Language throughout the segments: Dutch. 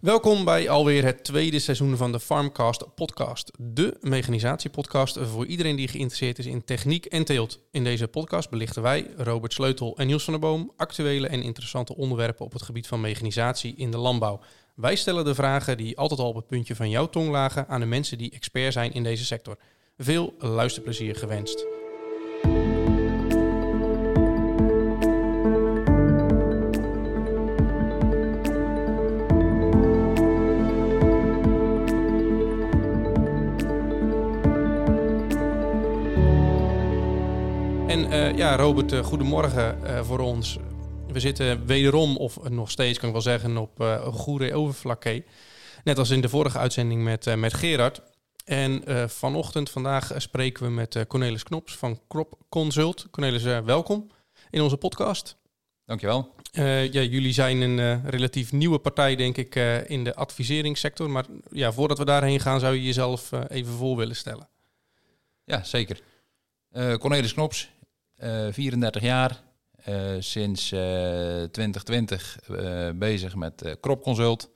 Welkom bij alweer het tweede seizoen van de Farmcast podcast. De mechanisatiepodcast voor iedereen die geïnteresseerd is in techniek en teelt. In deze podcast belichten wij, Robert Sleutel en Niels van der Boom, actuele en interessante onderwerpen op het gebied van mechanisatie in de landbouw. Wij stellen de vragen die altijd al op het puntje van jouw tong lagen aan de mensen die expert zijn in deze sector. Veel luisterplezier gewenst. En eh, ja, Robert, uh, goedemorgen uh, voor ons. We zitten wederom, of nog steeds kan ik wel zeggen, op uh, Goeree Overflakke. Net als in de vorige uitzending met, met Gerard. En vanochtend, vandaag, spreken we met Cornelis Knops van Crop Consult. Cornelis, welkom in onze podcast. Dankjewel. ja, jullie zijn een relatief nieuwe partij, denk ik, in de adviseringssector. Maar ja, voordat we daarheen gaan, zou je jezelf even voor willen stellen. Ja, zeker. Cornelis Knops, uh, 34 jaar, uh, sinds uh, 2020 bezig met Crop Consult.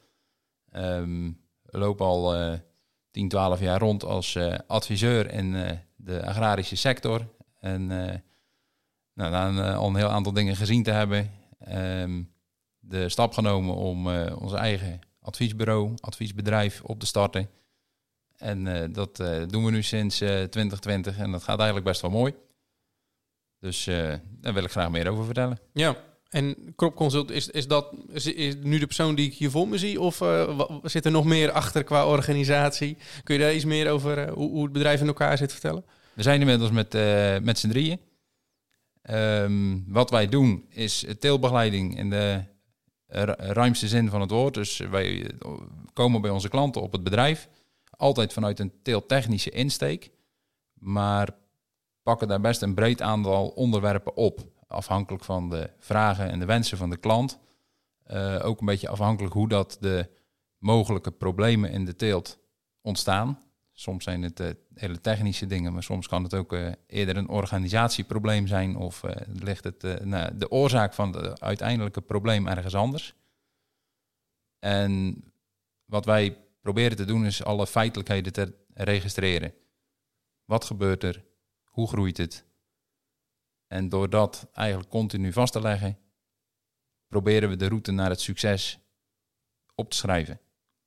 Um, loop al 10, 12 jaar rond als adviseur in de agrarische sector. En nou, na al een heel aantal dingen gezien te hebben, um, de stap genomen om onze eigen adviesbureau, adviesbedrijf op te starten. En dat doen we nu sinds 2020 en dat gaat eigenlijk best wel mooi. Dus uh, daar wil ik graag meer over vertellen. Ja, en Crop Consult, is, is dat is, is nu de persoon die ik hier voor me zie? Of uh, zit er nog meer achter qua organisatie? Kun je daar iets meer over uh, hoe, hoe, het bedrijf in elkaar zit vertellen? We zijn inmiddels met, met z'n drieën. Um, wat wij doen is teelbegeleiding in de ruimste zin van het woord. Dus wij komen bij onze klanten op het bedrijf. Altijd vanuit een teeltechnische insteek. Maar pakken daar best een breed aantal onderwerpen op. Afhankelijk van de vragen en de wensen van de klant. Uh, ook een beetje afhankelijk hoe dat de mogelijke problemen in de teelt ontstaan. Soms zijn het uh, hele technische dingen, maar soms kan het ook uh, eerder een organisatieprobleem zijn of ligt het nou, de oorzaak van het uiteindelijke probleem ergens anders. En wat wij proberen te doen is alle feitelijkheden te registreren. Wat gebeurt er? Hoe groeit het? En door dat eigenlijk continu vast te leggen, proberen we de route naar het succes op te schrijven.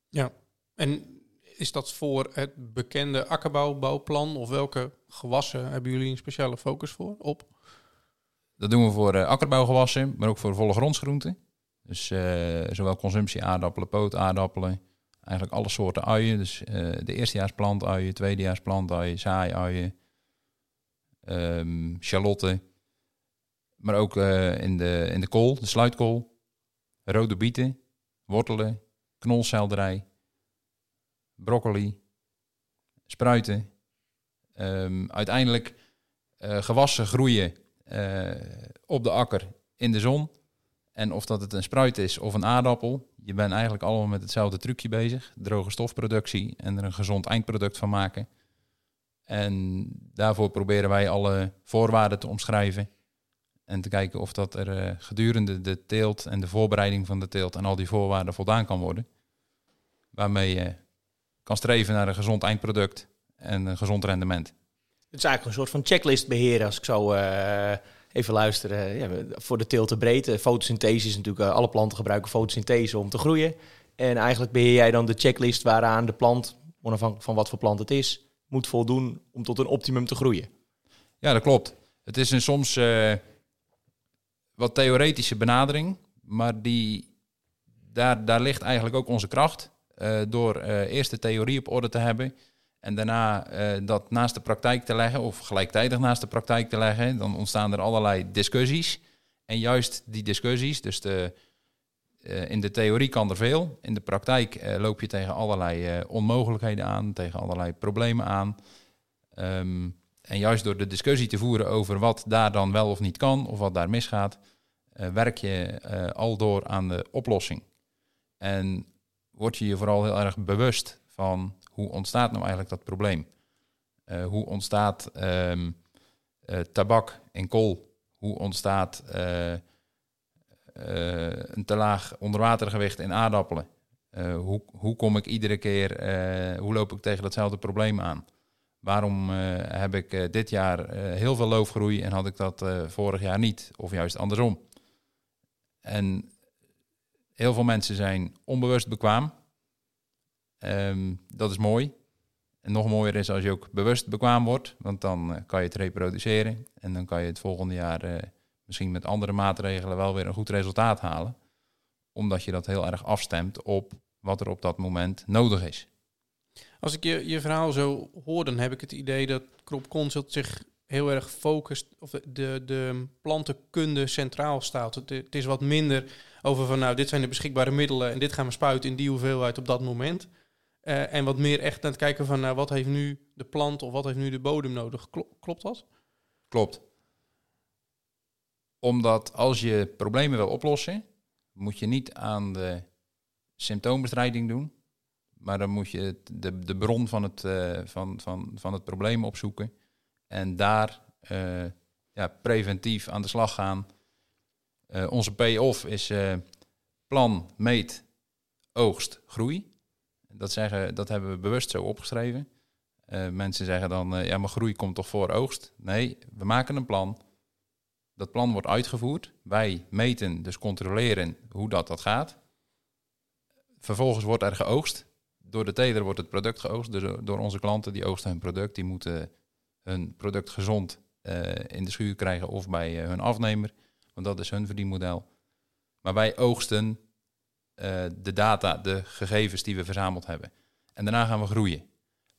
Ja, en is dat voor het bekende akkerbouwbouwplan of welke gewassen hebben jullie een speciale focus voor op? Dat doen we voor uh, akkerbouwgewassen, maar ook voor volle grondsgroenten. Dus uh, zowel consumptie aardappelen, pootaardappelen, eigenlijk alle soorten uien. Dus uh, de eerstejaars tweedejaars plantuien, saaiuien, um, charlotte. Maar ook uh, in, de, in de kool, de sluitkool, rode bieten, wortelen, knolselderij, broccoli, spruiten. Um, uiteindelijk uh, gewassen groeien uh, op de akker in de zon. En of dat het een spruit is of een aardappel, je bent eigenlijk allemaal met hetzelfde trucje bezig. Droge stofproductie en er een gezond eindproduct van maken. En daarvoor proberen wij alle voorwaarden te omschrijven. En te kijken of dat er uh, gedurende de teelt en de voorbereiding van de teelt en al die voorwaarden voldaan kan worden. Waarmee je kan streven naar een gezond eindproduct en een gezond rendement. Het is eigenlijk een soort van checklist beheren als ik zo uh, even luister. ja, voor de teelt te breedte. Fotosynthese is natuurlijk, alle planten gebruiken fotosynthese om te groeien. En eigenlijk beheer jij dan de checklist waaraan de plant, onafhankelijk van wat voor plant het is, moet voldoen om tot een optimum te groeien. Ja, dat klopt. Het is een soms uh, wat theoretische benadering, maar die, daar, daar ligt eigenlijk ook onze kracht. Uh, door uh, eerst de theorie op orde te hebben en daarna dat naast de praktijk te leggen of gelijktijdig naast de praktijk te leggen, dan ontstaan er allerlei discussies. En juist die discussies, dus de, uh, in de theorie kan er veel. In de praktijk uh, loop je tegen allerlei uh, onmogelijkheden aan, tegen allerlei problemen aan. Um, en juist door de discussie te voeren over wat daar dan wel of niet kan, of wat daar misgaat, werk je al door aan de oplossing. En word je je vooral heel erg bewust van hoe ontstaat nou eigenlijk dat probleem? hoe ontstaat um, tabak en kool? Hoe ontstaat een te laag onderwatergewicht in aardappelen. Uh, hoe, hoe kom ik iedere keer, uh, hoe loop ik tegen datzelfde probleem aan? Waarom heb ik dit jaar heel veel loofgroei en had ik dat vorig jaar niet? Of juist andersom. En heel veel mensen zijn onbewust bekwaam. Um, dat is mooi. En nog mooier is als je ook bewust bekwaam wordt, want dan kan je het reproduceren. En dan kan je het volgende jaar misschien met andere maatregelen wel weer een goed resultaat halen. Omdat je dat heel erg afstemt op wat er op dat moment nodig is. Als ik je, je verhaal zo hoor, dan heb ik het idee dat Crop Consult zich heel erg focust, of de, de, de plantenkunde centraal staat. Het, het, is wat minder over van, nou, dit zijn de beschikbare middelen en dit gaan we spuiten in die hoeveelheid op dat moment. Uh, en wat meer echt aan het kijken van, nou, wat heeft nu de plant of wat heeft nu de bodem nodig. Klopt dat? Klopt. Omdat als je problemen wil oplossen, moet je niet aan de symptoombestrijding doen. Maar dan moet je de, de bron van het, uh, van, van, van het probleem opzoeken. En daar uh, ja, preventief aan de slag gaan. Uh, onze payoff is plan, meet, oogst, groei. Dat, zeggen, dat hebben we bewust zo opgeschreven. mensen zeggen dan, ja, maar groei komt toch voor oogst? Nee, we maken een plan. Dat plan wordt uitgevoerd. Wij meten, dus controleren hoe dat, dat gaat. Vervolgens wordt er geoogst. Door de teler wordt het product geoogst. Dus door onze klanten die oogsten hun product. Die moeten hun product gezond uh, in de schuur krijgen of bij uh, hun afnemer. Want dat is hun verdienmodel. Maar wij oogsten de data, de gegevens die we verzameld hebben. En daarna gaan we groeien.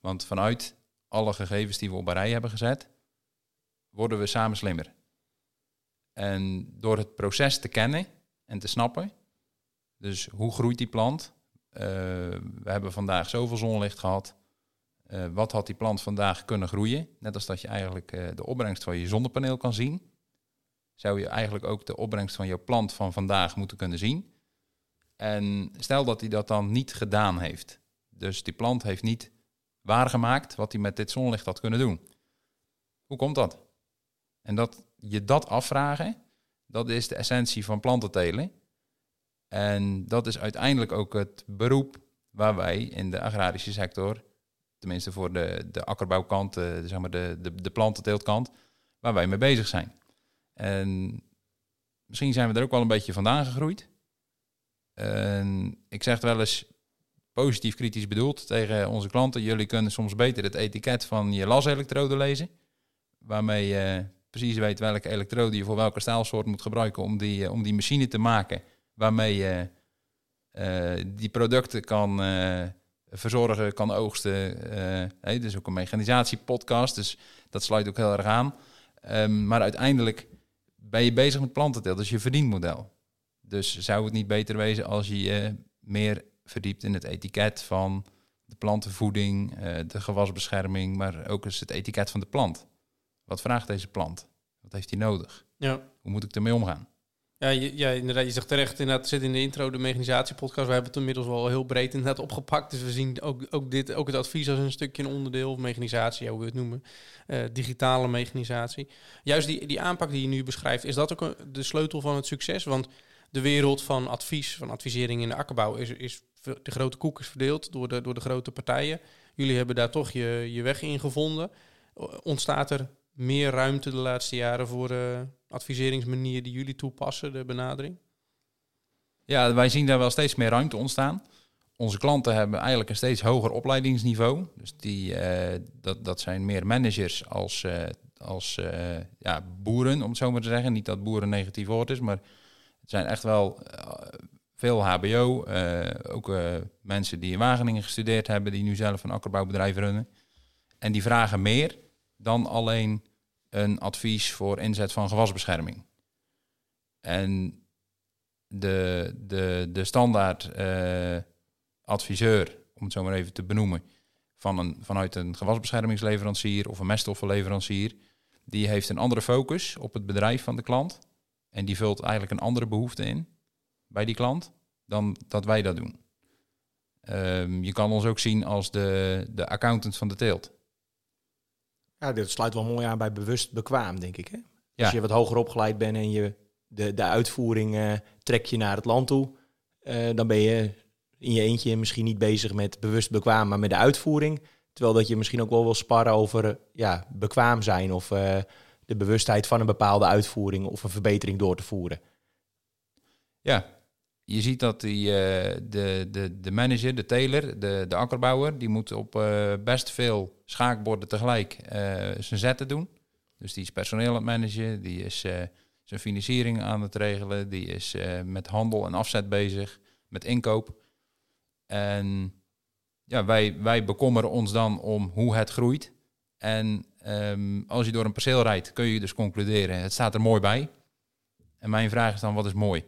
Want vanuit alle gegevens die we op een rij hebben gezet, worden we samen slimmer. En door het proces te kennen en te snappen, dus hoe groeit die plant? Uh, we hebben vandaag zoveel zonlicht gehad. Uh, wat had die plant vandaag kunnen groeien? Net als dat je eigenlijk uh, de opbrengst van je zonnepaneel kan zien, zou je eigenlijk ook de opbrengst van jouw plant van vandaag moeten kunnen zien. En stel dat hij dat dan niet gedaan heeft. Dus die plant heeft niet waargemaakt wat hij met dit zonlicht had kunnen doen. Hoe komt dat? En dat je dat afvragen, dat is de essentie van plantentelen. En dat is uiteindelijk ook het beroep waar wij in de agrarische sector, tenminste voor de, de akkerbouwkant, de, zeg maar de, de, de plantenteeltkant, waar wij mee bezig zijn. En misschien zijn we er ook wel een beetje vandaan gegroeid. En ik zeg wel eens positief kritisch bedoeld tegen onze klanten, jullie kunnen soms beter het etiket van je laselektrode lezen, waarmee je precies weet welke elektrode je voor welke staalsoort moet gebruiken om die, om die machine te maken waarmee je uh, die producten kan uh, verzorgen, kan oogsten. Hey, dus ook een mechanisatiepodcast, dus dat sluit ook heel erg aan. Um, maar uiteindelijk ben je bezig met plantenteelt, dus je verdienmodel. Dus zou het niet beter wezen als je je meer verdiept in het etiket van de plantenvoeding, de gewasbescherming, maar ook eens het etiket van de plant. Wat vraagt deze plant? Wat heeft hij nodig? Ja. Hoe moet ik ermee omgaan? Ja, je, ja, inderdaad. Je zegt terecht, inderdaad, zit in de intro de mechanisatiepodcast. We hebben het inmiddels wel heel breed inderdaad opgepakt. Dus we zien ook, ook, dit, ook het advies als een stukje een onderdeel, of mechanisatie, hoe we het noemen. Uh, digitale mechanisatie. Juist die, die aanpak die je nu beschrijft, is dat ook een, de sleutel van het succes? Want de wereld van advies, van advisering in de akkerbouw, is, is de grote koek is verdeeld door de, door de grote partijen. Jullie hebben daar toch je, je weg in gevonden. Ontstaat er meer ruimte de laatste jaren voor uh, adviseringsmanier die jullie toepassen, de benadering? Ja, wij zien daar wel steeds meer ruimte ontstaan. Onze klanten hebben eigenlijk een steeds hoger opleidingsniveau. Dus die, uh, dat, dat zijn meer managers als, uh, als ja, boeren, om het zo maar te zeggen. Niet dat boeren negatief woord is, maar het zijn echt wel veel HBO. ook mensen die in Wageningen gestudeerd hebben, die nu zelf een akkerbouwbedrijf runnen. En die vragen meer dan alleen een advies voor inzet van gewasbescherming. En de, de, de standaard uh, adviseur, om het zo maar even te benoemen, van een, vanuit een gewasbeschermingsleverancier of een meststoffenleverancier, die heeft een andere focus op het bedrijf van de klant. En die vult eigenlijk een andere behoefte in bij die klant dan dat wij dat doen. Um, je kan ons ook zien als de, de accountant van de teelt. Ja, dit sluit wel mooi aan bij bewust bekwaam, denk ik. Hè? Als je wat hoger opgeleid bent en je de, de uitvoering uh, trek je naar het land toe, uh, dan ben je in je eentje misschien niet bezig met bewust bekwaam, maar met de uitvoering. Terwijl dat je misschien ook wel wil sparren over ja, bekwaam zijn of uh, de bewustheid van een bepaalde uitvoering of een verbetering door te voeren. Ja, je ziet dat die, uh, de, de, de manager, de teler, de, de akkerbouwer, die moet op uh, best veel schaakborden tegelijk zijn zetten doen. Dus die is personeel aan het managen, die is zijn financiering aan het regelen, die is met handel en afzet bezig, met inkoop. En ja, wij, wij bekommeren ons dan om hoe het groeit. En um, als je door een perceel rijdt, kun je dus concluderen, het staat er mooi bij. En mijn vraag is dan, wat is mooi?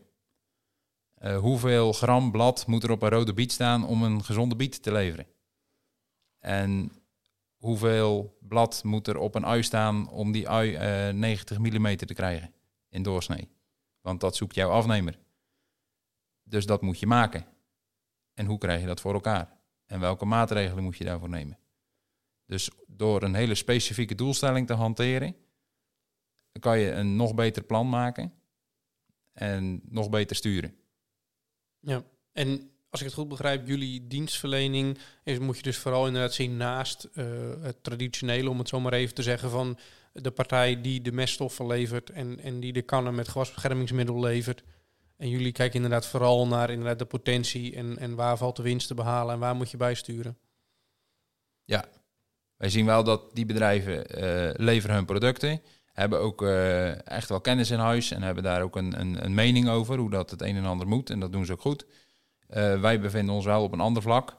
Uh, hoeveel gram blad moet er op een rode biet staan om een gezonde biet te leveren? En hoeveel blad moet er op een ui staan om die ui uh, 90 mm te krijgen in doorsnee? Want dat zoekt jouw afnemer. Dus dat moet je maken. En hoe krijg je dat voor elkaar? En welke maatregelen moet je daarvoor nemen? Dus door een hele specifieke doelstelling te hanteren, kan je een nog beter plan maken en nog beter sturen. Ja, en als ik het goed begrijp, jullie dienstverlening is, moet je dus vooral inderdaad zien naast uh, het traditionele, om het zo maar even te zeggen, van de partij die de meststoffen levert en, en die de kannen met gewasbeschermingsmiddel levert. En jullie kijken inderdaad vooral naar inderdaad de potentie en, en waar valt de winst te behalen en waar moet je bijsturen. Ja, wij zien wel dat die bedrijven uh, leveren hun producten, hebben ook uh, echt wel kennis in huis en hebben daar ook een, een, een, mening over hoe dat het een en ander moet. En dat doen ze ook goed. Uh, wij bevinden ons wel op een ander vlak,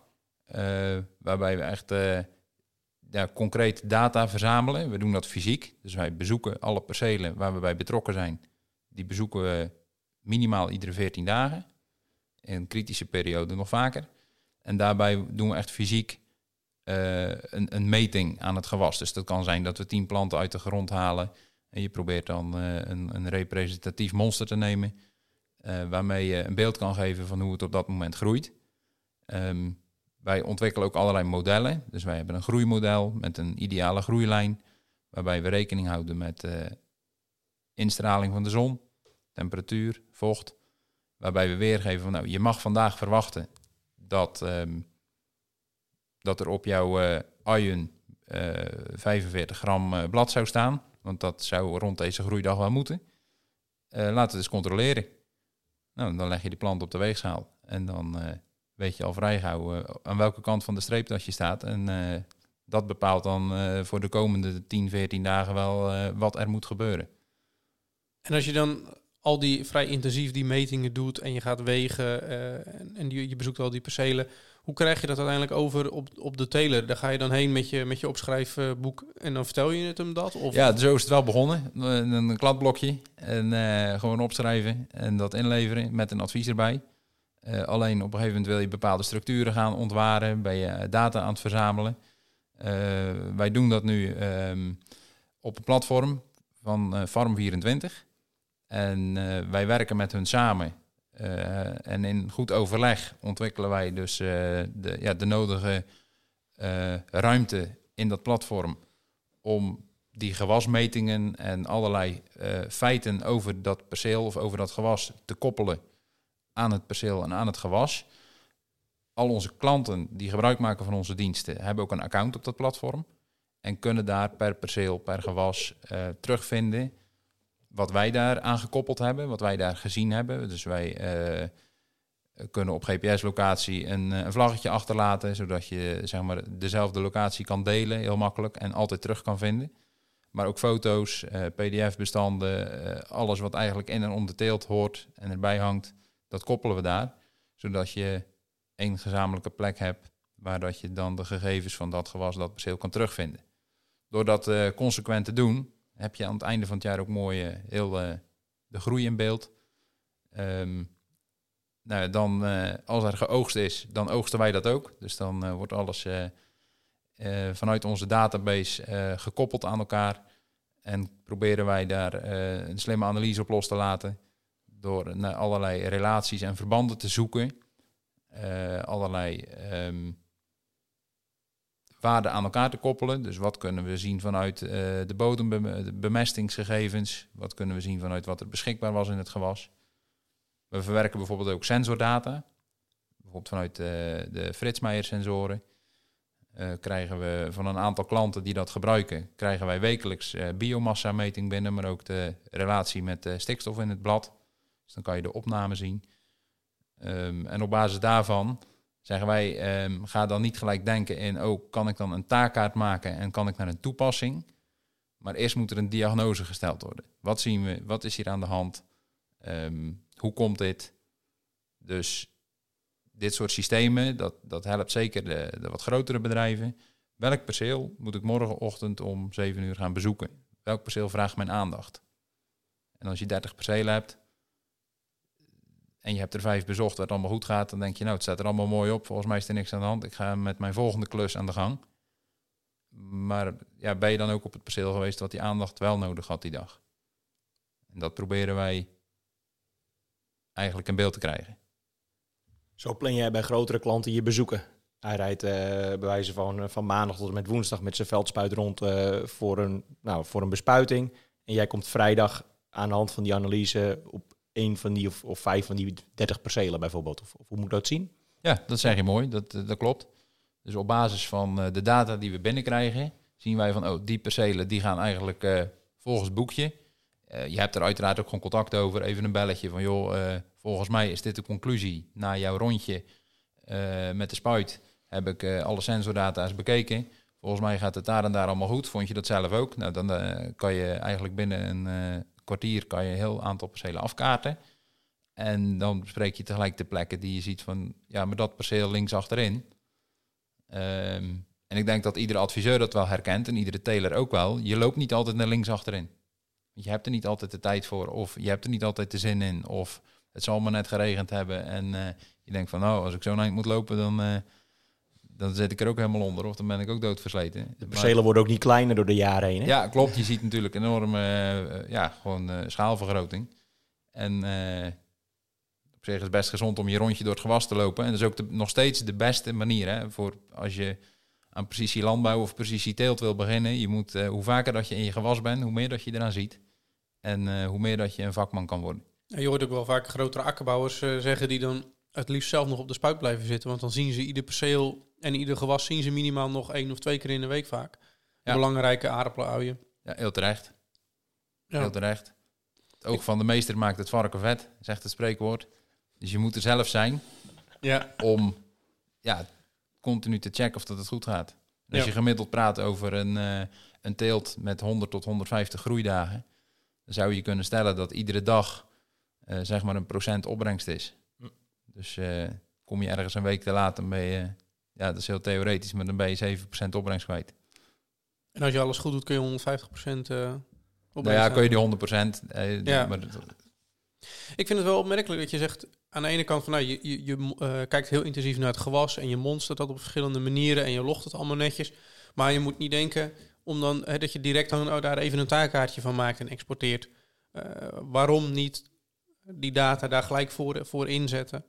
waarbij we echt ja, concreet data verzamelen. We doen dat fysiek, dus wij bezoeken alle percelen waar we bij betrokken zijn. Die bezoeken we minimaal iedere 14 dagen. In kritische periode nog vaker. En daarbij doen we echt fysiek een, een, meting aan het gewas. Dus dat kan zijn dat we 10 planten uit de grond halen. En je probeert dan uh, een, een, representatief monster te nemen. Uh, waarmee je een beeld kan geven van hoe het op dat moment groeit. Um, wij ontwikkelen ook allerlei modellen. Dus wij hebben een groeimodel met een ideale groeilijn. Waarbij we rekening houden met instraling van de zon, temperatuur, vocht. Waarbij we weergeven van nou, je mag vandaag verwachten dat, um, dat er op jouw uh, uh, 45 gram blad zou staan. Want dat zou rond deze groeidag wel moeten. Uh, laten we het eens controleren. Nou, dan leg je die plant op de weegschaal. En dan weet je al vrij gauw aan welke kant van de streep dat je staat. En dat bepaalt dan voor de komende 10, 14 dagen wel wat er moet gebeuren. En als je dan al die vrij intensief die metingen doet en je gaat wegen en je bezoekt al die percelen. Hoe krijg je dat uiteindelijk over op, op de teler? Daar ga je dan heen met je, met je opschrijfboek en dan vertel je het hem dat? Of? Ja, zo is het wel begonnen. Een, een kladblokje en uh, gewoon opschrijven en dat inleveren met een advies erbij. Uh, alleen op een gegeven moment wil je bepaalde structuren gaan ontwaren, ben je data aan het verzamelen. wij doen dat nu um, op een platform van Farm24. En wij werken met hun samen. Uh, en in goed overleg ontwikkelen wij dus uh, de, ja, de nodige ruimte in dat platform om die gewasmetingen en allerlei feiten over dat perceel of over dat gewas te koppelen aan het perceel en aan het gewas. Al onze klanten die gebruik maken van onze diensten hebben ook een account op dat platform en kunnen daar per perceel, per gewas terugvinden wat wij daar aan gekoppeld hebben, wat wij daar gezien hebben. Dus wij uh, kunnen op GPS-locatie een, eh, een, vlaggetje achterlaten, zodat je zeg maar, dezelfde locatie kan delen, heel makkelijk, en altijd terug kan vinden. Maar ook foto's, uh, PDF-bestanden, alles wat eigenlijk in en om de teelt hoort en erbij hangt, dat koppelen we daar. Zodat je één gezamenlijke plek hebt waar dat je dan de gegevens van dat gewas, dat perceel kan terugvinden. Door dat consequent te doen, heb je aan het einde van het jaar ook mooi uh, heel uh, de groei in beeld. Um, nou, dan, uh, als er geoogst is, dan oogsten wij dat ook. Dus dan wordt alles vanuit onze database gekoppeld aan elkaar. En proberen wij daar een slimme analyse op los te laten. Door naar allerlei relaties en verbanden te zoeken. allerlei um, waarden aan elkaar te koppelen. Dus wat kunnen we zien vanuit uh, de bodembemestingsgegevens? Wat kunnen we zien vanuit wat er beschikbaar was in het gewas? We verwerken bijvoorbeeld ook sensordata. bijvoorbeeld vanuit de, de Fritsmeijer sensoren, eh, krijgen we van een aantal klanten die dat gebruiken, krijgen wij wekelijks uh, biomassa meting binnen, maar ook de relatie met stikstof in het blad. Dus dan kan je de opname zien. Ehm, en op basis daarvan zeggen wij, um, ga dan niet gelijk denken in, oh, kan ik dan een taakkaart maken en kan ik naar een toepassing? Maar eerst moet er een diagnose gesteld worden. Wat zien we? Wat is hier aan de hand? Ehm, hoe komt dit? Dus dit soort systemen, dat, dat helpt zeker de, de wat grotere bedrijven. Welk perceel moet ik morgenochtend om 7 uur gaan bezoeken? Welk perceel vraagt mijn aandacht? En als je 30 percelen hebt en je hebt er vijf bezocht waar het allemaal goed gaat, dan denk je, nou, het staat er allemaal mooi op. Volgens mij is er niks aan de hand. Ik ga met mijn volgende klus aan de gang. Maar ja, ben je dan ook op het perceel geweest wat die aandacht wel nodig had die dag? En dat proberen wij eigenlijk in beeld te krijgen. Zo plan jij bij grotere klanten je bezoeken. Hij rijdt uh, bij wijze van, eh, van maandag tot en met woensdag met zijn veldspuit rond uh, voor, een, nou, voor een bespuiting. En jij komt vrijdag aan de hand van die analyse op één van die of, of vijf van die 30 percelen bijvoorbeeld. Of, of, hoe moet dat zien? Ja, dat zeg je mooi. Dat, dat klopt. Dus op basis van de data die we binnenkrijgen, zien wij van, oh, die percelen die gaan eigenlijk uh, volgens boekje. Je hebt er uiteraard ook gewoon contact over, even een belletje van, joh, volgens mij is dit de conclusie. Na jouw rondje met de spuit heb ik alle sensordata's bekeken. Volgens mij gaat het daar en daar allemaal goed. Vond je dat zelf ook? Nou, dan kan je eigenlijk binnen een kwartier kan je een heel aantal percelen afkaarten. En dan bespreek je tegelijk de plekken die je ziet van, ja, maar dat perceel links achterin. Um, en ik denk dat iedere adviseur dat wel herkent en iedere teler ook wel. Je loopt niet altijd naar links achterin. Je hebt er niet altijd de tijd voor, of je hebt er niet altijd de zin in, of het zal maar net geregend hebben. En uh, je denkt van, nou, als ik zo'n eind moet lopen, dan, uh, dan zit ik er ook helemaal onder, of dan ben ik ook doodversleten. De percelen worden ook niet kleiner door de jaren heen. Hè? Ja, klopt. Je ziet natuurlijk enorme, uh, ja, gewoon schaalvergroting. En op zich is het best gezond om je rondje door het gewas te lopen. En dat is ook de, nog steeds de beste manier hè, voor als je aan precisie landbouw of precisie teelt wil beginnen. Je moet, uh, hoe vaker dat je in je gewas bent, hoe meer dat je eraan ziet. En uh, hoe meer dat je een vakman kan worden. Ja, je hoort ook wel vaak grotere akkerbouwers uh, zeggen die dan het liefst zelf nog op de spuit blijven zitten. Want dan zien ze ieder perceel en ieder gewas zien ze minimaal nog één of twee keer in de week vaak. Ja. Belangrijke aardappeluien. Ja, heel terecht. Ja. Heel terecht. Het oog van de meester maakt het varken vet, zegt het spreekwoord. Dus je moet er zelf zijn ja. om ja, continu te checken of dat het goed gaat. En als je gemiddeld praat over een, uh, een teelt met 100 tot 150 groeidagen, dan zou je kunnen stellen dat iedere dag uh, zeg maar een procent opbrengst is. Dus uh, kom je ergens een week te laat, dan ben je, ja, dat is heel theoretisch, maar dan ben je 7% opbrengst kwijt. En als je alles goed doet, kun je 150% opbrengst. Nou ja, kun je die 100%. ja. Maar, ik vind het wel opmerkelijk dat je zegt aan de ene kant van nou, je, je, je uh, kijkt heel intensief naar het gewas en je monstert dat op verschillende manieren en je logt het allemaal netjes. Maar je moet niet denken om dan hè, dat je direct dan, oh, daar even een taakkaartje van maakt en exporteert. Uh, waarom niet die data daar gelijk voor, voor inzetten?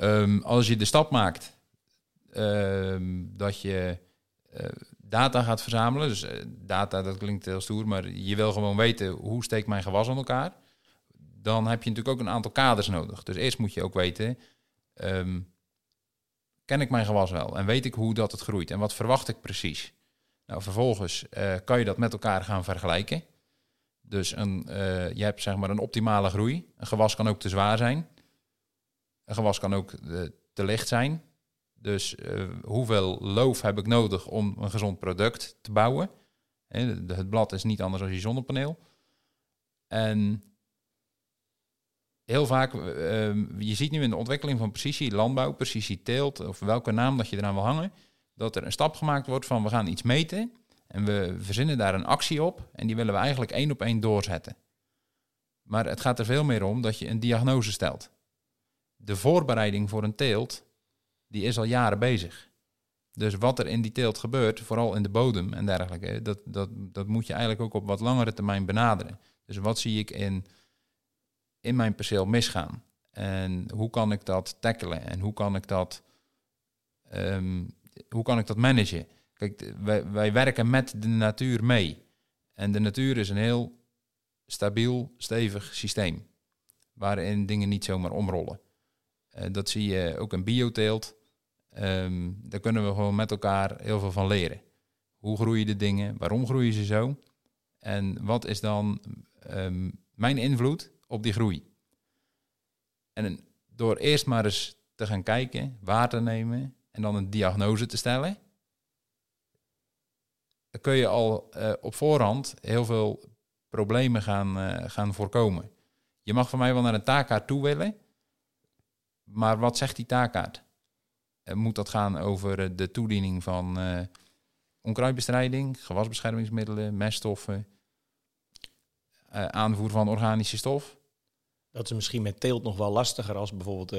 Um, als je de stap maakt um, dat je uh, data gaat verzamelen. Dus uh, data, dat klinkt heel stoer, maar je wil gewoon weten hoe steekt mijn gewas aan elkaar. Dan heb je natuurlijk ook een aantal kaders nodig. Dus eerst moet je ook weten, um, ken ik mijn gewas wel en weet ik hoe dat het groeit en wat verwacht ik precies. Nou, vervolgens uh, kan je dat met elkaar gaan vergelijken. Dus een, je hebt zeg maar een optimale groei. Een gewas kan ook te zwaar zijn. Een gewas kan ook te licht zijn. Dus uh, hoeveel loof heb ik nodig om een gezond product te bouwen? het blad is niet anders dan je zonnepaneel. En heel vaak, uh, je ziet nu in de ontwikkeling van precisie landbouw, precisie teelt, of welke naam dat je eraan wil hangen, dat er een stap gemaakt wordt van we gaan iets meten en we verzinnen daar een actie op en die willen we eigenlijk één op één doorzetten. Maar het gaat er veel meer om dat je een diagnose stelt. De voorbereiding voor een teelt die is al jaren bezig. Dus wat er in die teelt gebeurt, vooral in de bodem en dergelijke, dat, dat, dat moet je eigenlijk ook op wat langere termijn benaderen. Dus wat zie ik in, in mijn perceel misgaan? En hoe kan ik dat tackelen? En hoe kan ik dat, um, hoe kan ik dat managen? Kijk, wij, wij werken met de natuur mee. En de natuur is een heel stabiel, stevig systeem. waarin dingen niet zomaar omrollen. Eh, dat zie je ook in bioteelt. Ehm, daar kunnen we gewoon met elkaar heel veel van leren. Hoe groeien de dingen? Waarom groeien ze zo? En wat is dan ehm, mijn invloed op die groei? En door eerst maar eens te gaan kijken, waar te nemen en dan een diagnose te stellen, dan kun je al uh, op voorhand heel veel problemen gaan, uh, gaan voorkomen. Je mag van mij wel naar een taakkaart toe willen, maar wat zegt die taakkaart? Uh, moet dat gaan over de toediening van onkruidbestrijding, gewasbeschermingsmiddelen, meststoffen, aanvoer van organische stof? Dat is misschien met teelt nog wel lastiger als bijvoorbeeld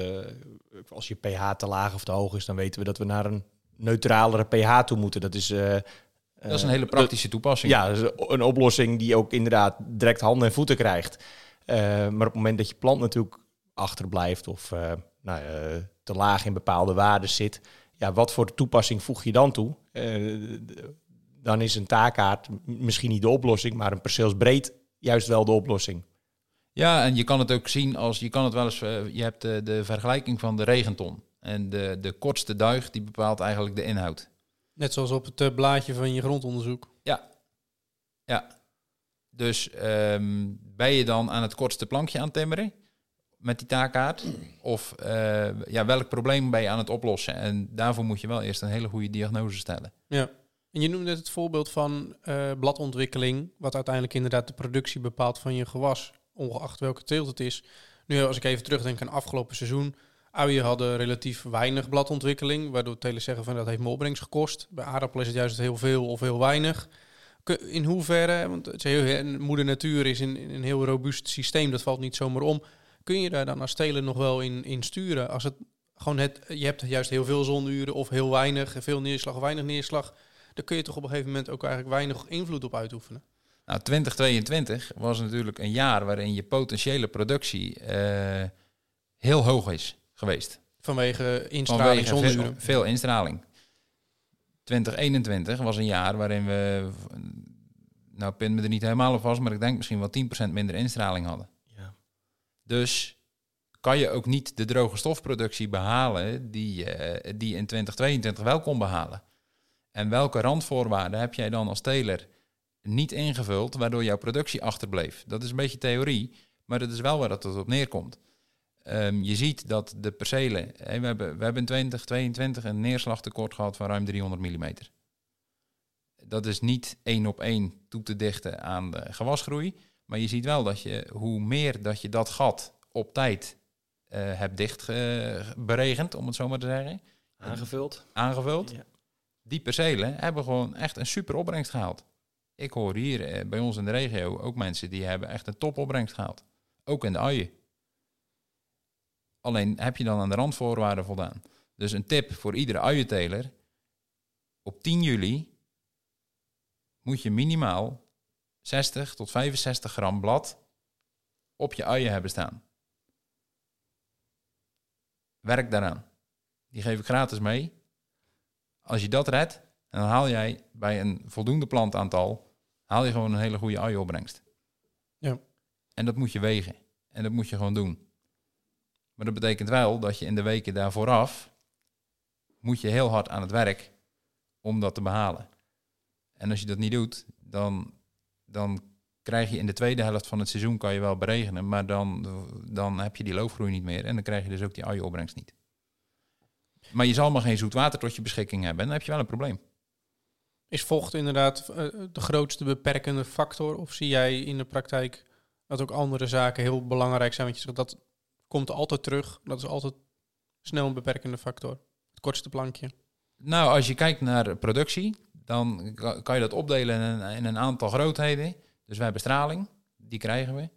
als je pH te laag of te hoog is, dan weten we dat we naar een neutralere pH toe moeten. Dat is dat is een hele praktische toepassing. Ja, een oplossing die ook inderdaad direct handen en voeten krijgt. Uh, maar op het moment dat je plant natuurlijk achterblijft of uh, nou, uh, te laag in bepaalde waarden zit, ja, wat voor toepassing voeg je dan toe? dan is een taakkaart misschien niet de oplossing, maar een perceelsbreed juist wel de oplossing. Ja, en je kan het ook zien als je kan het wel eens. je hebt de, de vergelijking van de regenton. En de, de kortste duig die bepaalt eigenlijk de inhoud. Net zoals op het eh, blaadje van je grondonderzoek. Ja. Ja. Dus um, ben je dan aan het kortste plankje aan timmeren met die taakkaart? Of uh, ja, welk probleem ben je aan het oplossen? En daarvoor moet je wel eerst een hele goede diagnose stellen. Ja. En je noemde het voorbeeld van uh, bladontwikkeling, wat uiteindelijk inderdaad de productie bepaalt van je gewas, ongeacht welke teelt het is. Nu, als ik even terugdenk aan afgelopen seizoen, Uien hadden relatief weinig bladontwikkeling, waardoor telen zeggen van dat heeft me opbrengst gekost. Bij aardappelen is het juist heel veel of heel weinig. In hoeverre, want moeder natuur is een, een heel robuust systeem, dat valt niet zomaar om. Kun je daar dan als teler nog wel in, in sturen? Als het gewoon het, je hebt juist heel veel zonuren of heel weinig, veel neerslag of weinig neerslag, dan kun je toch op een gegeven moment ook eigenlijk weinig invloed op uitoefenen. Nou, 2022 was natuurlijk een jaar waarin je potentiële productie uh, heel hoog is geweest. Vanwege instraling, Vanwege veel, veel instraling. 2021 was een jaar waarin we, nou pin me er niet helemaal op vast, maar ik denk misschien wel 10% minder instraling hadden. Dus kan je ook niet de droge stofproductie behalen die, die in 2022 wel kon behalen. En welke randvoorwaarden heb jij dan als teler niet ingevuld, waardoor jouw productie achterbleef? Dat is een beetje theorie, maar dat is wel waar dat op neerkomt. Um, je ziet dat de percelen, we, hebben, we hebben in 2022 een neerslagtekort gehad van ruim 300 mm. Dat is niet één op één toe te dichten aan de gewasgroei. Maar je ziet wel dat je, hoe meer dat je dat gat op tijd uh, hebt dicht uh, beregend, om het zo maar te zeggen. Aangevuld. Aangevuld. Ja. Die percelen hebben gewoon echt een super opbrengst gehaald. Ik hoor hier uh, bij ons in de regio ook mensen die hebben echt een topopbrengst gehaald. Ook in de uien. Alleen heb je dan aan de randvoorwaarden voldaan. Dus een tip voor iedere uienteler. Op 10 juli moet je minimaal 60 tot 65 gram blad op je uien hebben staan. Werk daaraan. Die geef ik gratis mee. Als je dat redt, dan haal jij bij een voldoende plantaantal haal je gewoon een hele goede uienopbrengst. Ja. En dat moet je wegen. En dat moet je gewoon doen. Maar dat betekent wel dat je in de weken daar vooraf moet je heel hard aan het werk om dat te behalen. En als je dat niet doet, dan, dan krijg je in de tweede helft van het seizoen kan je wel beregenen, maar dan, dan heb je die loofgroei niet meer en dan krijg je dus ook die uienopbrengst niet. Maar je zal maar geen zoet water tot je beschikking hebben en dan heb je wel een probleem. Is vocht inderdaad eh, de grootste beperkende factor? Of zie jij in de praktijk dat ook andere zaken heel belangrijk zijn? Want je zegt dat komt altijd terug. Dat is altijd snel een beperkende factor. Het kortste plankje. Nou, als je kijkt naar productie, dan kan je dat opdelen in een, in een aantal grootheden. Dus we hebben straling, die krijgen we.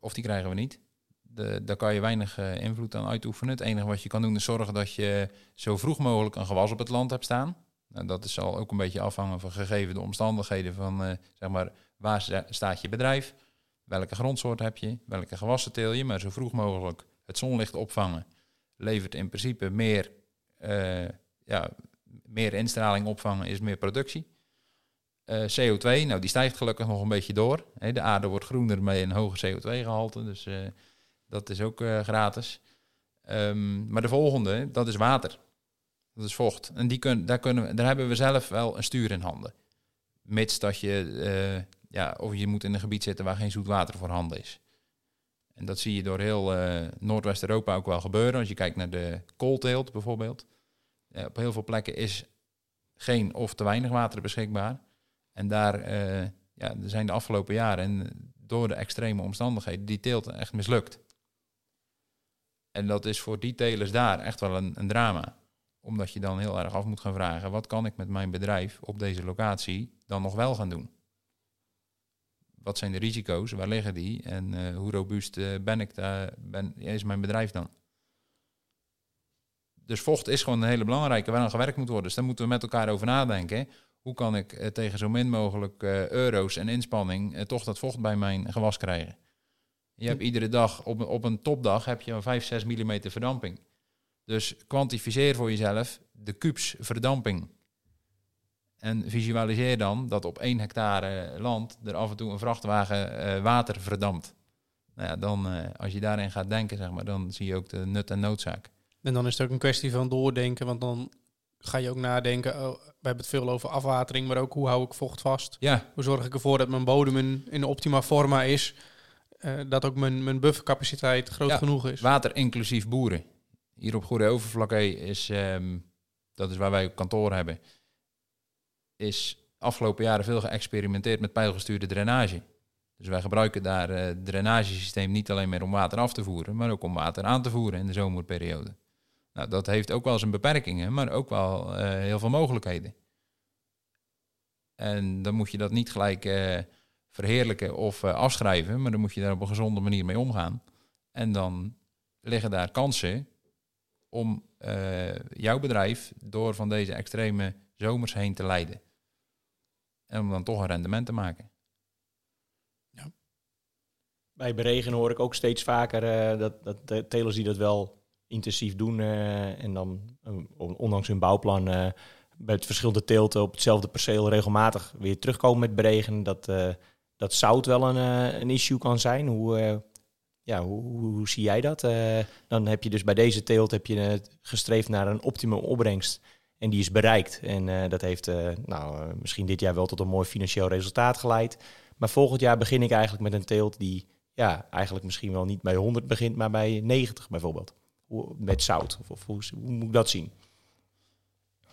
Of die krijgen we niet. De, daar kan je weinig uh, invloed aan uitoefenen. Het enige wat je kan doen is zorgen dat je zo vroeg mogelijk een gewas op het land hebt staan. Nou, dat zal ook een beetje afhangen van gegeven de omstandigheden van, uh, zeg maar, waar staat je bedrijf welke grondsoort heb je, welke gewassen teel je, maar zo vroeg mogelijk het zonlicht opvangen levert in principe meer, uh, ja, meer instraling opvangen is meer productie. Eh, CO2, nou die stijgt gelukkig nog een beetje door. De aarde wordt groener met een hoge CO2-gehalte, dus eh, dat is ook eh, gratis. Ehm, maar de volgende, dat is water. Dat is vocht. En die kun, daar, kunnen daar hebben we zelf wel een stuur in handen. Mits dat je, ja, of je moet in een gebied zitten waar geen zoet water voorhanden is. En dat zie je door heel Noordwest-Europa ook wel gebeuren. Als je kijkt naar de koolteelt bijvoorbeeld. Eh, op heel veel plekken is geen of te weinig water beschikbaar. En daar eh, ja, zijn de afgelopen jaren en door de extreme omstandigheden die teelt echt mislukt. En dat is voor die telers daar echt wel een, een drama. Omdat je dan heel erg af moet gaan vragen, wat kan ik met mijn bedrijf op deze locatie dan nog wel gaan doen? Wat zijn de risico's? Waar liggen die? En eh, hoe robuust ben ik daar? Ben, is mijn bedrijf dan? Dus vocht is gewoon een hele belangrijke waar aan gewerkt moet worden. Dus daar moeten we met elkaar over nadenken. Hoe kan ik eh, tegen zo min mogelijk eh, euro's en inspanning eh, toch dat vocht bij mijn gewas krijgen? Je hebt iedere dag, op, op een topdag, heb je een 5, 6 mm verdamping. Dus kwantificeer voor jezelf de kubus verdamping. En visualiseer dan dat op 1 hectare land er af en toe een vrachtwagen water verdampt. Nou ja, dan, als je daarin gaat denken, zeg maar, dan zie je ook de nut en noodzaak. En dan is het ook een kwestie van doordenken, want dan ga je ook nadenken. Oh, we hebben het veel over afwatering, maar ook hoe hou ik vocht vast? Ja, Hoe zorg ik ervoor dat mijn bodem in, in optima forma is? Eh, dat ook mijn, mijn buffercapaciteit groot Ja, genoeg is. Water inclusief boeren. Hier op Goede Overvlakke is, ehm, dat is waar wij ook kantoor hebben, is afgelopen jaren veel geëxperimenteerd met pijlgestuurde drainage. Dus wij gebruiken daar eh, het drainagesysteem niet alleen meer om water af te voeren, maar ook om water aan te voeren in de zomerperiode. Nou, dat heeft ook wel zijn beperkingen, maar ook wel eh, heel veel mogelijkheden. En dan moet je dat niet gelijk eh, verheerlijken of eh, afschrijven, maar dan moet je daar op een gezonde manier mee omgaan. En dan liggen daar kansen om jouw bedrijf door van deze extreme zomers heen te leiden. En om dan toch een rendement te maken. Bij beregen hoor ik ook steeds vaker dat, dat telers die dat wel intensief doen eh, en dan eh, ondanks hun bouwplan eh, met verschillende teelten op hetzelfde perceel regelmatig weer terugkomen met beregen. Dat, dat zout wel een, een issue kan zijn. Hoe, ja, hoe, hoe, zie jij dat? Dan heb je dus bij deze teelt heb je, gestreefd naar een optimum opbrengst. En die is bereikt. En dat heeft nou, misschien dit jaar wel tot een mooi financieel resultaat geleid. Maar volgend jaar begin ik eigenlijk met een teelt die ja, eigenlijk misschien wel niet bij 100 begint, maar bij 90 bijvoorbeeld. Met zout. Of, of hoe, hoe moet ik dat zien?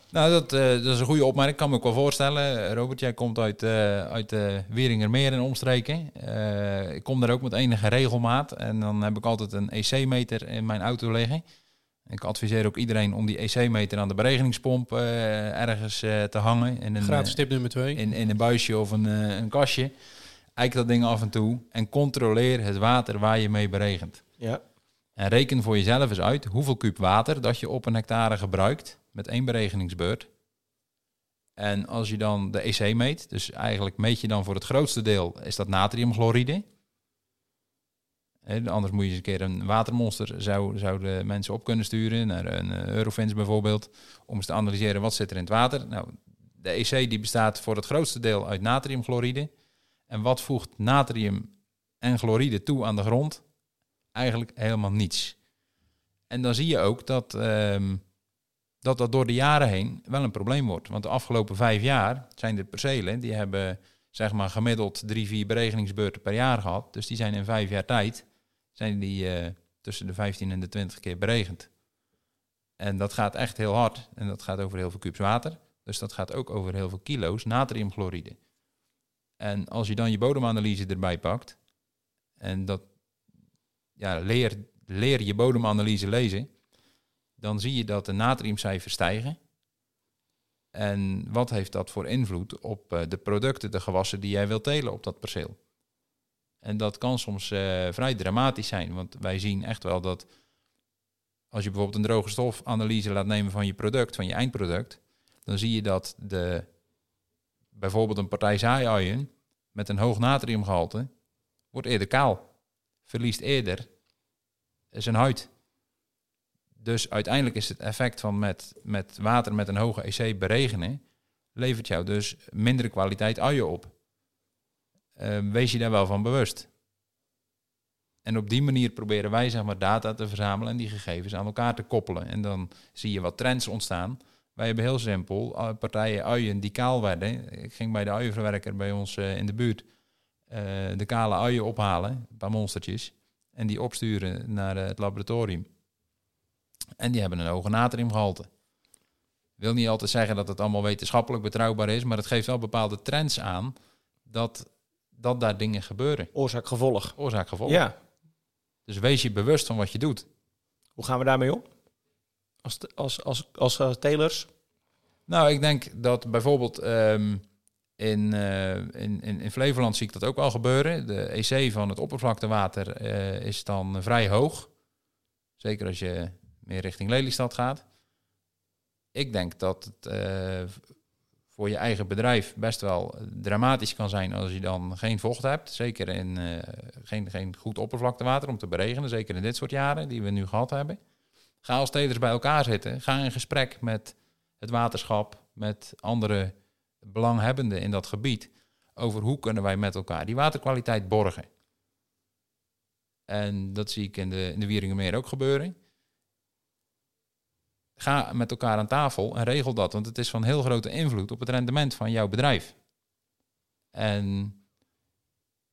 Nou, dat, eh, dat is een goede opmerking. Kan me ook wel voorstellen. Robert, jij komt uit, eh uit eh Wieringermeer en omstreken. Eh, ik kom daar ook met enige regelmaat. En dan heb ik altijd een EC-meter in mijn auto liggen. Ik adviseer ook iedereen om die EC-meter aan de beregeningspomp eh, ergens eh, te hangen. In een, Gratis eh, tip nummer twee. in, in een buisje of een, eh, een kastje. Eik dat ding af en toe en controleer het water waar je mee beregent. Ja, En reken voor jezelf eens uit hoeveel kuub water dat je op een hectare gebruikt met één beregeningsbeurt. En als je dan de EC meet, dus eigenlijk meet je dan voor het grootste deel, is dat natriumchloride. Hè, Anders moet je eens een keer een watermonster, zou, zouden mensen op kunnen sturen, naar een eh, Eurofins bijvoorbeeld, om eens te analyseren wat zit er in het water. Nou, de EC die bestaat voor het grootste deel uit natriumchloride. En wat voegt natrium en chloride toe aan de grond? Eigenlijk helemaal niets. En dan zie je ook dat, ehm, dat dat door de jaren heen wel een probleem wordt. Want de afgelopen vijf jaar zijn er percelen die hebben zeg maar gemiddeld drie, vier beregeningsbeurten per jaar gehad. Dus die zijn in vijf jaar tijd zijn die eh, tussen de 15 en de 20 keer beregend. En dat gaat echt heel hard. En dat gaat over heel veel kubus water. Dus dat gaat ook over heel veel kilo's natriumchloride. En als je dan je bodemanalyse erbij pakt, en dat ja, leer, leer je bodemanalyse lezen, dan zie je dat de natriumcijfers stijgen. En wat heeft dat voor invloed op eh, de producten, de gewassen die jij wilt telen op dat perceel? En dat kan soms eh, vrij dramatisch zijn, want wij zien echt wel dat als je bijvoorbeeld een droge stofanalyse laat nemen van je product, van je eindproduct, dan zie je dat de, bijvoorbeeld een partij zaaiuien met een hoog natriumgehalte wordt eerder kaal, verliest eerder zijn huid. Dus uiteindelijk is het effect van met, met water met een hoge EC beregenen, levert jou dus mindere kwaliteit uien op. Uh, wees je daar wel van bewust. En op die manier proberen wij zeg maar, data te verzamelen en die gegevens aan elkaar te koppelen. En dan zie je wat trends ontstaan. Wij hebben heel simpel partijen uien die kaal werden. Ik ging bij de uienverwerker bij ons uh, in de buurt de kale uien ophalen, een paar monstertjes. En die opsturen naar het laboratorium. En die hebben een hoge natriumgehalte. Wil niet altijd zeggen dat het allemaal wetenschappelijk betrouwbaar is, maar het geeft wel bepaalde trends aan dat, dat daar dingen gebeuren. Oorzaak-gevolg. Oorzaak-gevolg. Ja. Dus wees je bewust van wat je doet. Hoe gaan we daarmee om? Als, als, als, als, als telers? Nou, ik denk dat bijvoorbeeld um, in, uh, in, in, in Flevoland zie ik dat ook wel gebeuren. De EC van het oppervlaktewater uh, is dan vrij hoog. Zeker als je meer richting Lelystad gaat. Ik denk dat het uh, voor je eigen bedrijf best wel dramatisch kan zijn als je dan geen vocht hebt. Zeker in geen, geen goed oppervlaktewater om te beregenen. Zeker in dit soort jaren die we nu gehad hebben. Ga als steders bij elkaar zitten. Ga in gesprek met het waterschap, met andere belanghebbenden in dat gebied. Over hoe kunnen wij met elkaar die waterkwaliteit borgen. En dat zie ik in de, in de Wieringenmeer ook gebeuren ga met elkaar aan tafel en regel dat. Want het is van heel grote invloed op het rendement van jouw bedrijf. En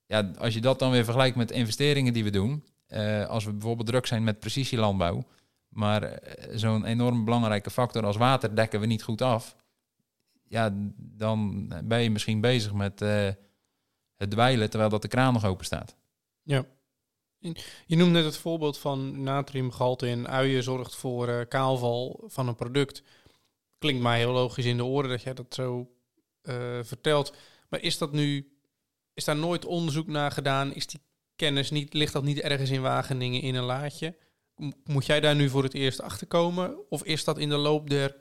ja, als je dat dan weer vergelijkt met investeringen die we doen. Uh, als we bijvoorbeeld druk zijn met precisielandbouw. Maar uh, zo'n enorm belangrijke factor als water dekken we niet goed af. Ja, dan ben je misschien bezig met uh, het dweilen terwijl dat de kraan nog open staat. Ja. Je noemde net het voorbeeld van natriumgehalte in uien zorgt voor uh, kaalval van een product. Klinkt mij heel logisch in de oren dat jij dat zo uh, vertelt. Maar is dat nu, is daar nooit onderzoek naar gedaan? Is die kennis niet, ligt dat niet ergens in Wageningen in een laadje? Moet jij daar nu voor het eerst achter komen? Of is dat in de loop der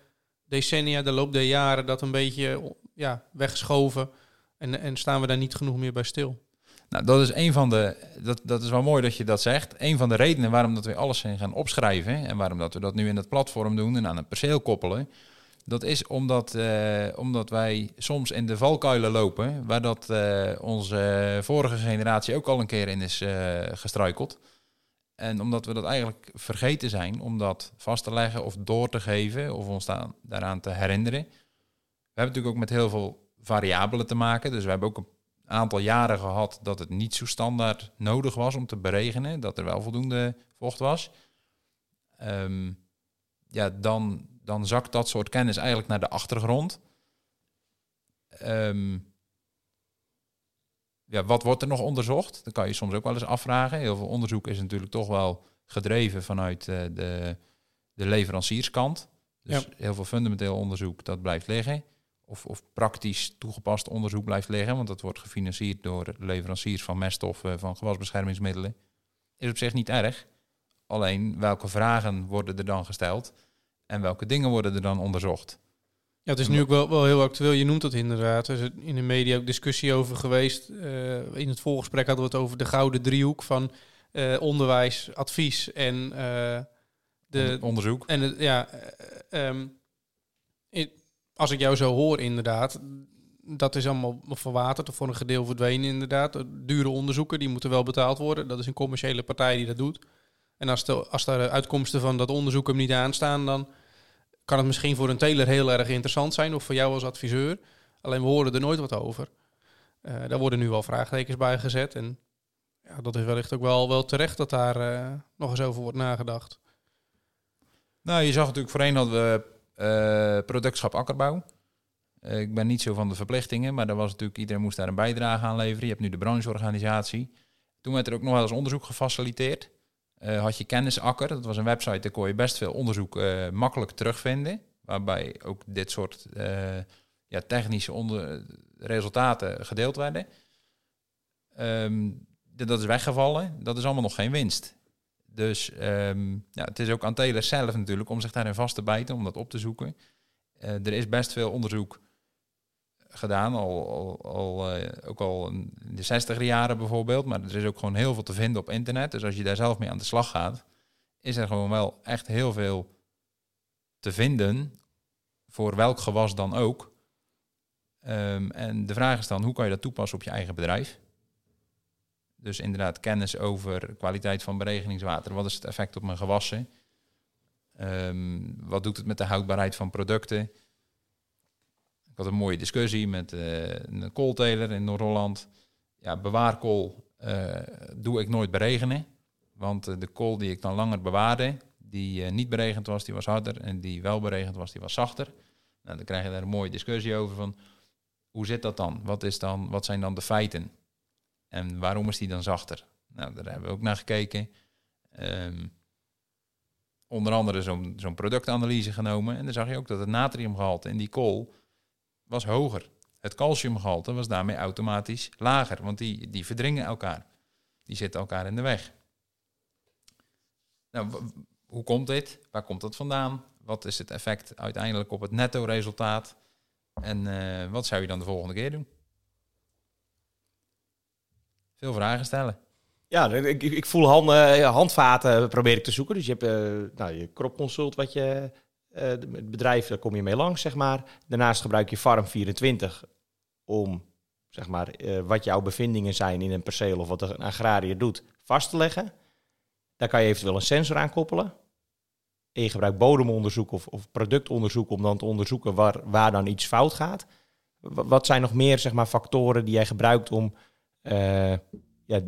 decennia, de loop der jaren, dat een beetje ja, weggeschoven en, en staan we daar niet genoeg meer bij stil? Nou, dat is een van de. Dat, dat is wel mooi dat je dat zegt. Een van de redenen waarom dat we alles zijn gaan opschrijven. En waarom dat we dat nu in het platform doen en aan het perceel koppelen. Dat is omdat, uh, omdat wij soms in de valkuilen lopen. Waar dat uh, onze vorige generatie ook al een keer in is uh, gestruikeld. En omdat we dat eigenlijk vergeten zijn om dat vast te leggen of door te geven. Of ons daaraan te herinneren. We hebben natuurlijk ook met heel veel variabelen te maken. Dus we hebben ook een aantal jaren gehad dat het niet zo standaard nodig was om te beregenen, dat er wel voldoende vocht was. Um, ja, dan, dan zakt dat soort kennis eigenlijk naar de achtergrond. Um, ja, wat wordt er nog onderzocht? Dat kan je soms ook wel eens afvragen. Heel veel onderzoek is natuurlijk toch wel gedreven vanuit uh, de, de leverancierskant. Dus ja. heel veel fundamenteel onderzoek, dat blijft liggen of, of praktisch toegepast onderzoek blijft liggen, want dat wordt gefinancierd door leveranciers van meststoffen, van gewasbeschermingsmiddelen, is op zich niet erg. Alleen welke vragen worden er dan gesteld en welke dingen worden er dan onderzocht? Ja, het is nu ook wel, wel heel actueel. Je noemt het inderdaad. Er is in de media ook discussie over geweest. Uh, in het voorgesprek hadden we het over de gouden driehoek van uh, onderwijs, advies en uh, de onderzoek. En het, ja, um, als ik jou zo hoor, inderdaad, dat is allemaal verwaterd of voor een gedeelte verdwenen, inderdaad. Dure onderzoeken, die moeten wel betaald worden. Dat is een commerciële partij die dat doet. En als, de, als de uitkomsten van dat onderzoek hem niet aanstaan, dan kan het misschien voor een teler heel erg interessant zijn, of voor jou als adviseur. Alleen we horen er nooit wat over. Uh, daar worden nu wel vraagtekens bij gezet. En ja, dat is wellicht ook wel, wel terecht dat daar uh, nog eens over wordt nagedacht. Nou, je zag natuurlijk voorheen dat we uh, productschap akkerbouw. Ik ben niet zo van de verplichtingen, maar er was natuurlijk, iedereen moest daar een bijdrage aan leveren. Je hebt nu de brancheorganisatie. Toen werd er ook nog wel eens onderzoek gefaciliteerd. Uh, had je kennisakker, dat was een website, daar kon je best veel onderzoek makkelijk terugvinden. Waarbij ook dit soort ja, technische onder resultaten gedeeld werden. Um, dat is weggevallen. Dat is allemaal nog geen winst. Dus um, ja, het is ook aan Taylor zelf natuurlijk om zich daarin vast te bijten, om dat op te zoeken. Er is best veel onderzoek gedaan, al, al, uh, ook al in de 60 jaren bijvoorbeeld. Maar er is ook gewoon heel veel te vinden op internet. Dus als je daar zelf mee aan de slag gaat, is er gewoon wel echt heel veel te vinden. Voor welk gewas dan ook. Ehm, en de vraag is dan, hoe kan je dat toepassen op je eigen bedrijf? Dus inderdaad, kennis over kwaliteit van beregeningswater. Wat is het effect op mijn gewassen? Ehm, wat doet het met de houdbaarheid van producten? Ik had een mooie discussie met uh, een koolteler in Noord-Holland. Ja, bewaarkool uh, doe ik nooit beregenen. Want uh, de kool die ik dan langer bewaarde, die niet beregend was, die was harder. En die wel beregend was, die was zachter. Nou, dan krijg je daar een mooie discussie over van hoe zit dat dan? Wat, is dan? wat zijn dan de feiten? En waarom is die dan zachter? Nou, daar hebben we ook naar gekeken. Um, onder andere zo'n zo'n productanalyse genomen. En dan zag je ook dat het natriumgehalte in die kool was hoger. Het calciumgehalte was daarmee automatisch lager, want die, die verdringen elkaar. Die zitten elkaar in de weg. Nou, hoe komt dit? Waar komt dat vandaan? Wat is het effect uiteindelijk op het netto resultaat? En uh, wat zou je dan de volgende keer doen? Veel vragen stellen. Ja, ik, ik voel handen, handvaten probeer ik te zoeken. Dus je hebt uh, nou, je kropconsult, wat je, het bedrijf, daar kom je mee langs, zeg maar. Daarnaast gebruik je Farm24 om, zeg maar, uh, wat jouw bevindingen zijn in een perceel of wat een agrariër doet, vast te leggen. Daar kan je eventueel een sensor aan koppelen. En je gebruikt bodemonderzoek of, of productonderzoek om dan te onderzoeken waar, waar dan iets fout gaat. Wat zijn nog meer zeg maar, factoren die jij gebruikt om uh, ja,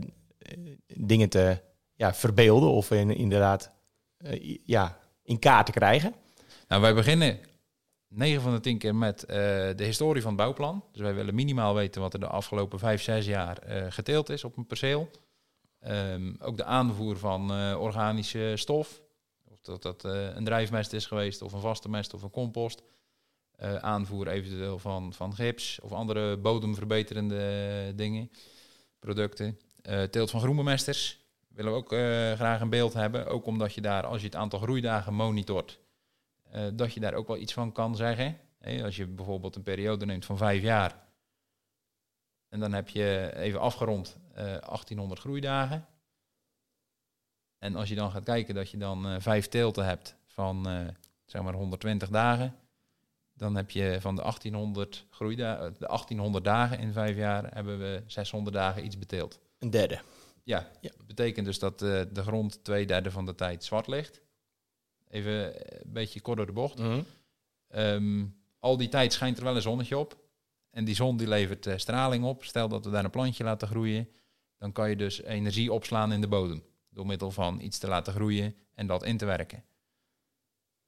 dingen te ja, verbeelden of in, inderdaad ja, in kaart te krijgen? Nou, wij beginnen 9 van de 10 keer met uh, de historie van het bouwplan. Dus wij willen minimaal weten wat er de afgelopen 5, 6 jaar geteeld is op een perceel. Um, ook de aanvoer van organische stof dat dat uh, een drijfmest is geweest, of een vaste mest of een compost. Aanvoer eventueel van, van gips of andere bodemverbeterende dingen, producten. Teelt van groenbemesters willen we ook graag een beeld hebben. Ook omdat je daar, als je het aantal groeidagen monitort, dat je daar ook wel iets van kan zeggen. Hey, als je bijvoorbeeld een periode neemt van vijf jaar, en dan heb je even afgerond 1800 groeidagen. En als je dan gaat kijken dat je dan uh, vijf teelten hebt van zeg maar 120 dagen, dan heb je van de 1800 groeida de 1800 dagen in vijf jaar hebben we 600 dagen iets beteeld. Een derde. Ja, betekent dus dat uh, de grond twee derde van de tijd zwart ligt. Even een beetje kort door de bocht. Mhm. um, al die tijd schijnt er wel een zonnetje op. En die zon die levert straling op. Stel dat we daar een plantje laten groeien, dan kan je dus energie opslaan in de bodem door middel van iets te laten groeien en dat in te werken.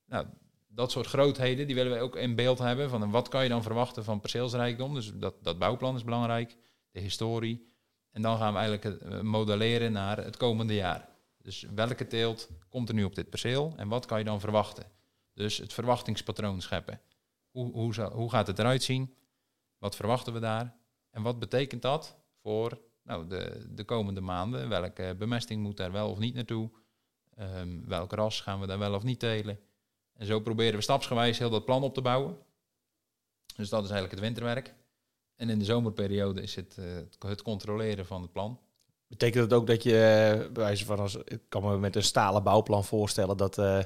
Nou, dat soort grootheden die willen we ook in beeld hebben. Van wat kan je dan verwachten van perceelsrijkdom? Dus dat, dat bouwplan is belangrijk, de historie. En dan gaan we eigenlijk eh, modelleren naar het komende jaar. Dus welke teelt komt er nu op dit perceel en wat kan je dan verwachten? Dus het verwachtingspatroon scheppen. Hoe, hoe, hoe gaat het eruit zien? Wat verwachten we daar? En wat betekent dat voor nou, de, de komende maanden, welke bemesting moet daar wel of niet naartoe? Um, welk ras gaan we daar wel of niet telen? En zo proberen we stapsgewijs heel dat plan op te bouwen. Dus dat is eigenlijk het winterwerk. En in de zomerperiode is het uh, het controleren van het plan. Betekent dat ook dat je, bij wijze van als, ik kan me met een stalen bouwplan voorstellen dat, uh,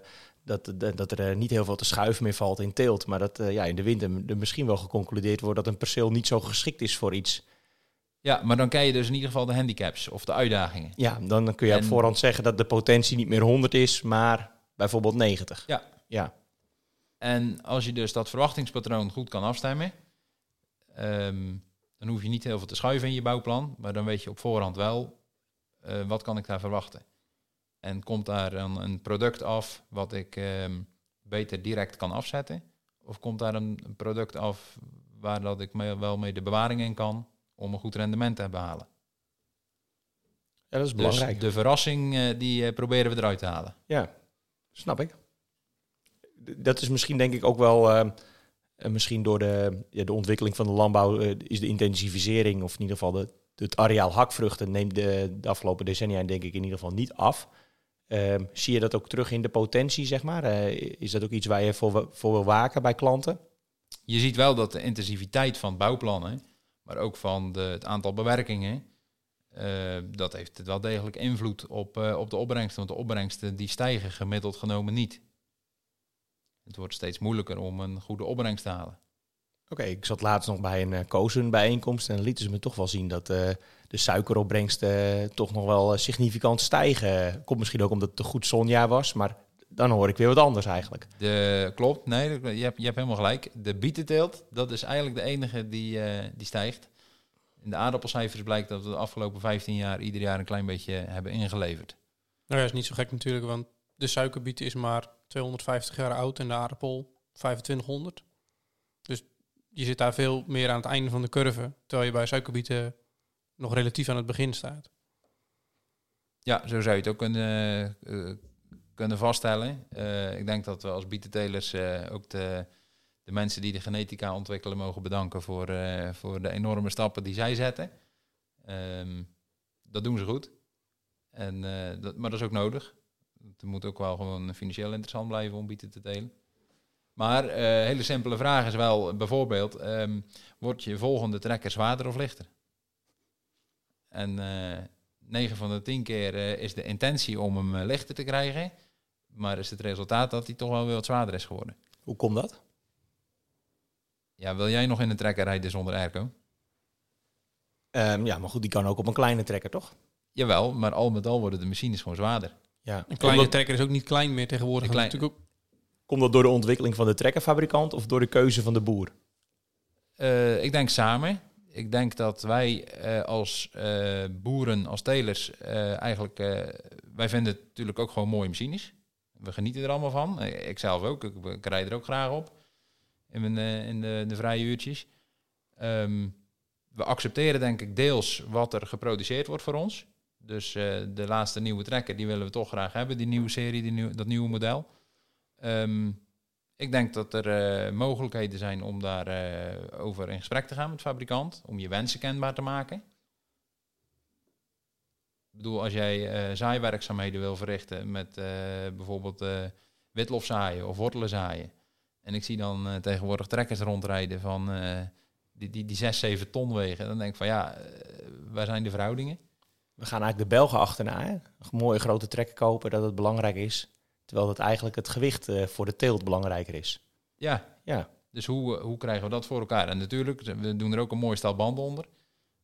dat, dat er niet heel veel te schuiven meer valt in teelt, maar dat ja, in de winter er misschien wel geconcludeerd wordt dat een perceel niet zo geschikt is voor iets. Ja, maar dan ken je dus in ieder geval de handicaps of de uitdagingen. Ja, dan kun je en... op voorhand zeggen dat de potentie niet meer 100 is, maar bijvoorbeeld 90. Ja. ja. En als je dus dat verwachtingspatroon goed kan afstemmen, um, dan hoef je niet heel veel te schuiven in je bouwplan, maar dan weet je op voorhand wel, uh, wat kan ik daar verwachten? En komt daar een, een product af wat ik um, beter direct kan afzetten? Of komt daar een, een product af waar dat ik wel mee de bewaring in kan? om een goed rendement te behalen. Ja, dat is belangrijk. Dus de verrassing uh, die uh, proberen we eruit te halen. Ja, snap ik. Dat is misschien denk ik ook wel, uh, misschien door de, de ontwikkeling van de landbouw, is de intensivisering, of in ieder geval de, het areaal hakvruchten, neemt de, de, afgelopen decennia denk ik in ieder geval niet af. Ehm, zie je dat ook terug in de potentie, zeg maar? is dat ook iets waar je voor, voor wil waken bij klanten? Je ziet wel dat de intensiviteit van bouwplannen maar ook van de, het aantal bewerkingen. Dat heeft wel degelijk invloed op, op de opbrengsten. Want de opbrengsten die stijgen gemiddeld genomen niet. Het wordt steeds moeilijker om een goede opbrengst te halen. Oké, ik zat laatst nog bij een uh, Kozen bijeenkomst en lieten ze me toch wel zien dat uh, de suikeropbrengsten toch nog wel significant stijgen. Komt misschien ook omdat het een goed zonjaar was, maar dan hoor ik weer wat anders eigenlijk. De, klopt, nee, je hebt, je hebt helemaal gelijk. De bietenteelt, dat is eigenlijk de enige die, uh, die stijgt. In de aardappelcijfers blijkt dat we de afgelopen 15 jaar ieder jaar een klein beetje hebben ingeleverd. Nou ja, is niet zo gek natuurlijk, want de suikerbiet is maar 250 jaar oud en de aardappel 2500. Dus je zit daar veel meer aan het einde van de curve, terwijl je bij suikerbieten nog relatief aan het begin staat. Ja, zo zou je het ook kunnen, uh, kunnen vaststellen. Uh, ik denk dat we als bietentelers uh, ook de, de, mensen die de genetica ontwikkelen mogen bedanken voor, voor de enorme stappen die zij zetten. Um, dat doen ze goed. En, dat, maar dat is ook nodig. Het moet ook wel gewoon financieel interessant blijven om bieten te delen. Maar uh, hele simpele vraag is wel bijvoorbeeld, um, wordt je volgende trekker zwaarder of lichter? En uh, 9 van de 10 keer uh, is de intentie om hem lichter te krijgen, maar is het resultaat dat hij toch wel weer wat zwaarder is geworden. Hoe komt dat? Ja, wil jij nog in een trekker rijden zonder airco? Um, ja, maar goed, die kan ook op een kleine trekker, toch? Jawel, maar al met al worden de machines gewoon zwaarder. Ja, een kleine trekker is ook niet klein meer tegenwoordig. Klein... Natuurlijk ook... Komt dat door de ontwikkeling van de trekkerfabrikant of door de keuze van de boer? Uh, ik denk samen. Ik denk dat wij uh, als uh, boeren, als telers, eigenlijk... wij vinden het natuurlijk ook gewoon mooie machines. We genieten er allemaal van. Ik zelf ook. Ik, ik rijd er ook graag op. In, mijn, in de, de, vrije uurtjes. Um, we accepteren denk ik deels wat er geproduceerd wordt voor ons. Dus uh, de laatste nieuwe trekker, die willen we toch graag hebben, die nieuwe serie, die nieuw, dat nieuwe model. Um, ik denk dat er uh, mogelijkheden zijn om daarover uh, over in gesprek te gaan met de fabrikant, om je wensen kenbaar te maken. Ik bedoel, als jij zaaiwerkzaamheden wil verrichten met bijvoorbeeld witlofzaaien of wortelen zaaien. En ik zie dan tegenwoordig trekkers rondrijden van die, die, die 6, 7 ton wegen. Dan denk ik van ja, waar zijn de verhoudingen? We gaan eigenlijk de Belgen achterna. Hè? Een mooie grote trekken kopen, dat het belangrijk is. Terwijl het eigenlijk het gewicht uh, voor de teelt belangrijker is. Ja, ja. dus hoe, hoe krijgen we dat voor elkaar? En natuurlijk, we doen er ook een mooi stel banden onder.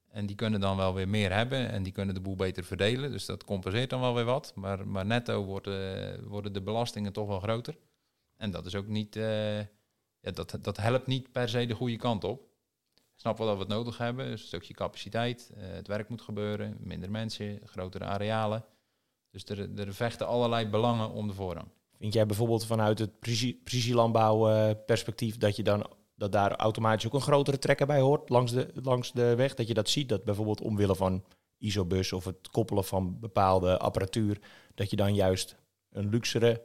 En die kunnen dan wel weer meer hebben en die kunnen de boel beter verdelen. Dus dat compenseert dan wel weer wat. Maar, maar netto worden, worden de belastingen toch wel groter. En dat is ook niet, uh, ja, dat, dat helpt niet per se de goede kant op snap wel dat we het nodig hebben. Dus een stukje capaciteit, uh, het werk moet gebeuren, minder mensen, grotere arealen. Dus er, er vechten allerlei belangen om de voorrang. Vind jij bijvoorbeeld vanuit het precisielandbouw uh, perspectief dat je dan dat daar automatisch ook een grotere trekker bij hoort langs de, langs de weg? Dat je dat ziet, dat bijvoorbeeld omwille van isobus of het koppelen van bepaalde apparatuur, dat je dan juist een luxere,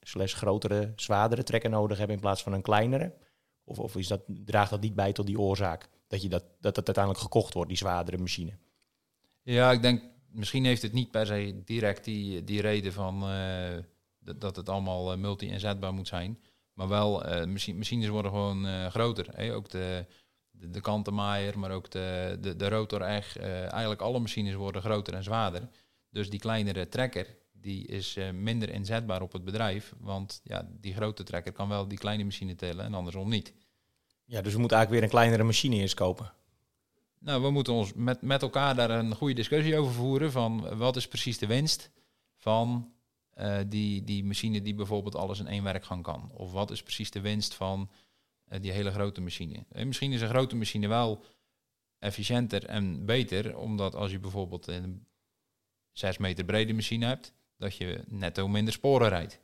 slash grotere, zwaardere trekker nodig hebt in plaats van een kleinere? Of, of is dat, draagt dat niet bij tot die oorzaak? Dat, je dat, dat het uiteindelijk gekocht wordt, die zwaardere machine? Ja, ik denk, misschien heeft het niet per se direct die, die reden van uh, dat het allemaal uh, multi-inzetbaar moet zijn. Maar wel, uh, machines worden gewoon groter. Ook de, de, kantenmaaier, maar ook de, de, de rotor eigenlijk alle machines worden groter en zwaarder. Dus die kleinere trekker, die is minder inzetbaar op het bedrijf. Want ja, die grote trekker kan wel die kleine machine tellen en andersom niet. Ja, dus we moeten eigenlijk weer een kleinere machine eerst kopen. Nou, we moeten ons met, met elkaar daar een goede discussie over voeren van wat is precies de winst van uh, die, die machine die bijvoorbeeld alles in één werkgang kan. Of wat is precies de winst van uh, die hele grote machine. En eh, misschien is een grote machine wel efficiënter en beter, omdat als je bijvoorbeeld een 6 meter brede machine hebt, dat je netto minder sporen rijdt.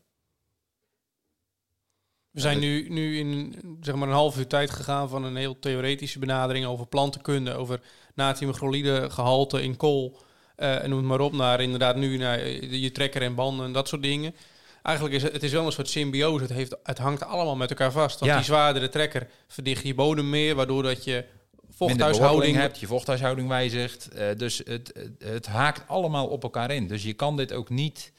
We zijn nu, nu in zeg maar een half uur tijd gegaan van een heel theoretische benadering over plantenkunde, over natriumchloride gehalte in kool uh, en noem het maar op, naar inderdaad nu naar je trekker en banden en dat soort dingen. Eigenlijk is het, het is wel een soort symbiose. Het, heeft, het hangt allemaal met elkaar vast. Want die zwaardere trekker verdicht je bodem meer, waardoor dat je vochthuishouding hebt, je vochthuishouding wijzigt. Uh, dus het, het, het haakt allemaal op elkaar in. Dus je kan dit ook niet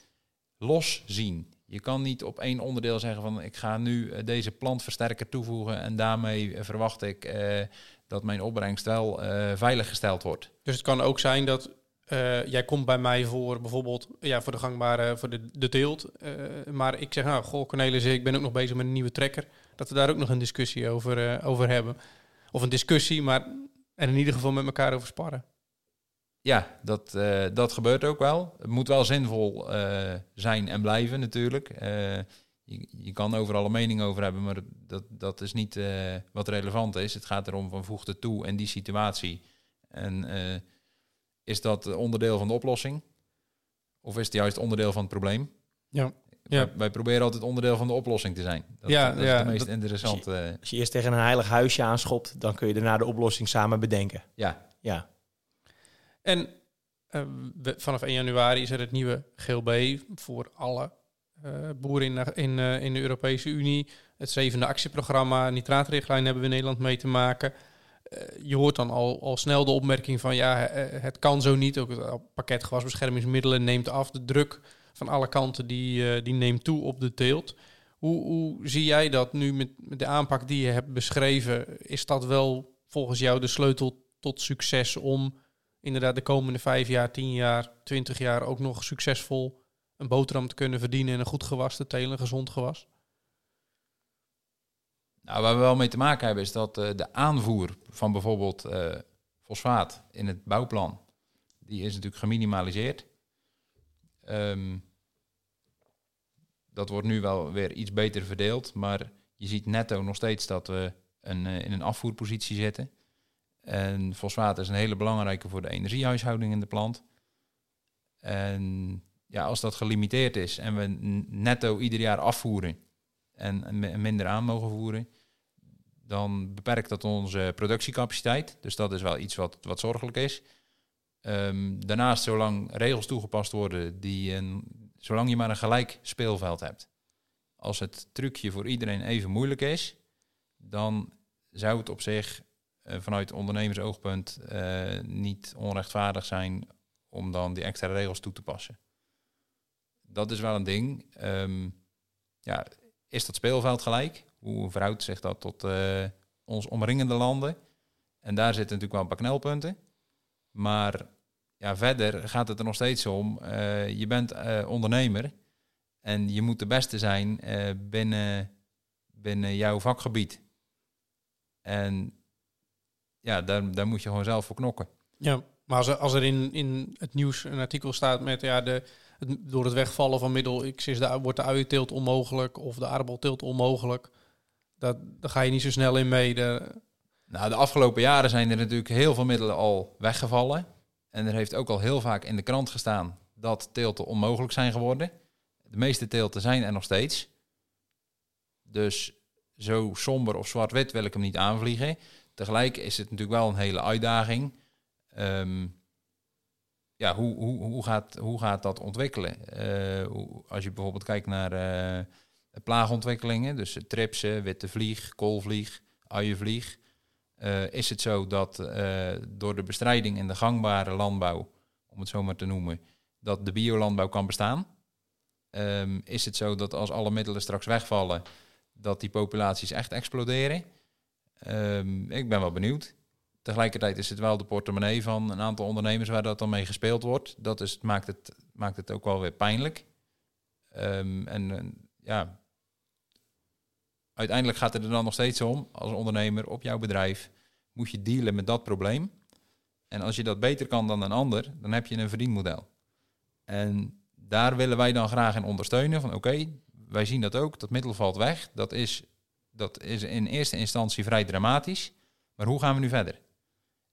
los zien. Je kan niet op één onderdeel zeggen van ik ga nu eh, deze plantversterker toevoegen en daarmee eh, verwacht ik uh, dat mijn opbrengst wel uh, veilig gesteld wordt. Dus het kan ook zijn dat eh, jij komt bij mij voor bijvoorbeeld ja, voor de gangbare, voor de, de teelt. Eh, maar ik zeg, nou, goh, Cornelis, ik ben ook nog bezig met een nieuwe trekker. Dat we daar ook nog een discussie over, eh, over hebben. Of een discussie, maar er in ieder geval met elkaar over sparren. Ja, dat, eh, dat gebeurt ook wel. Het moet wel zinvol eh, zijn en blijven natuurlijk. Eh, je, je kan overal een mening over hebben, maar dat, dat is niet wat relevant is. Het gaat erom van voegt het toe in die situatie. En is dat onderdeel van de oplossing? Of is het juist onderdeel van het probleem? Ja. Wij, Ja. wij proberen altijd onderdeel van de oplossing te zijn. Dat, Ja, dat is ja, de meest dat- interessante. Als je eerst tegen een heilig huisje aanschopt, dan kun je daarna de oplossing samen bedenken. ja, Ja, En eh, we- vanaf 1 januari is er het nieuwe GLB voor alle eh, boeren in, de- in, eh, in de Europese Unie. Het zevende actieprogramma, nitraatrichtlijn hebben we in Nederland mee te maken. Je hoort dan al, al snel de opmerking van ja, het kan zo niet. Ook het pakket gewasbeschermingsmiddelen neemt af. De druk van alle kanten die, eh, die neemt toe op de teelt. Hoe, hoe zie jij dat nu met, met de aanpak die je hebt beschreven? Is dat wel volgens jou de sleutel tot succes om inderdaad de komende vijf jaar, tien jaar, twintig jaar ook nog succesvol een boterham te kunnen verdienen en een goed gewas te telen, een gezond gewas? Nou, waar we wel mee te maken hebben is dat eh, de aanvoer van bijvoorbeeld eh, fosfaat in het bouwplan, die is natuurlijk geminimaliseerd. Ehm, dat wordt nu wel weer iets beter verdeeld, maar je ziet netto nog steeds dat we een, eh, in een afvoerpositie zitten. En fosfaat is een hele belangrijke voor de energiehuishouding in de plant. En ja, als dat gelimiteerd is en we netto ieder jaar afvoeren en en mi- minder aan mogen voeren, dan beperkt dat onze productiecapaciteit. Dus dat is wel iets wat, wat zorgelijk is. Ehm, daarnaast, zolang regels toegepast worden, die een, zolang je maar een gelijk speelveld hebt. Als het trucje voor iedereen even moeilijk is, dan zou het op zich eh, vanuit ondernemersoogpunt eh, niet onrechtvaardig zijn om dan die extra regels toe te passen. Dat is wel een ding. Ehm, ja, is dat speelveld gelijk? Hoe verhoudt zich dat tot eh, ons omringende landen? En daar zitten natuurlijk wel een paar knelpunten. Maar ja, verder gaat het er nog steeds om. eh, je bent eh, ondernemer en je moet de beste zijn eh, binnen, binnen jouw vakgebied. En ja, daar, daar moet je gewoon zelf voor knokken. Ja, maar als er, als er in, in het nieuws een artikel staat met ja, de, het, door het wegvallen van middel X is de, wordt de uienteelt onmogelijk of de aardappelteelt onmogelijk, dat, daar ga je niet zo snel in mee. De, Nou, de afgelopen jaren zijn er natuurlijk heel veel middelen al weggevallen. En er heeft ook al heel vaak in de krant gestaan dat teelten onmogelijk zijn geworden. De meeste teelten zijn er nog steeds. Dus zo somber of zwart-wit wil ik hem niet aanvliegen. Tegelijk is het natuurlijk wel een hele uitdaging. Ehm, ja, hoe, hoe, hoe, gaat, hoe gaat dat ontwikkelen? Eh, als je bijvoorbeeld kijkt naar eh, plaagontwikkelingen, dus tripsen, witte vlieg, koolvlieg, uienvlieg. Eh, is het zo dat eh, door de bestrijding in de gangbare landbouw, om het zo maar te noemen, dat de biolandbouw kan bestaan? Ehm, is het zo dat als alle middelen straks wegvallen, dat die populaties echt exploderen? Ehm, ik ben wel benieuwd. Tegelijkertijd is het wel de portemonnee van een aantal ondernemers waar dat dan mee gespeeld wordt. Dat is, maakt, het, maakt het ook wel weer pijnlijk. Ehm, en ja, uiteindelijk gaat het er dan nog steeds om, als ondernemer op jouw bedrijf, moet je dealen met dat probleem. En als je dat beter kan dan een ander, dan heb je een verdienmodel. En daar willen wij dan graag in ondersteunen. Van oké, wij zien dat ook, dat middel valt weg. Dat is, dat is in eerste instantie vrij dramatisch. Maar hoe gaan we nu verder?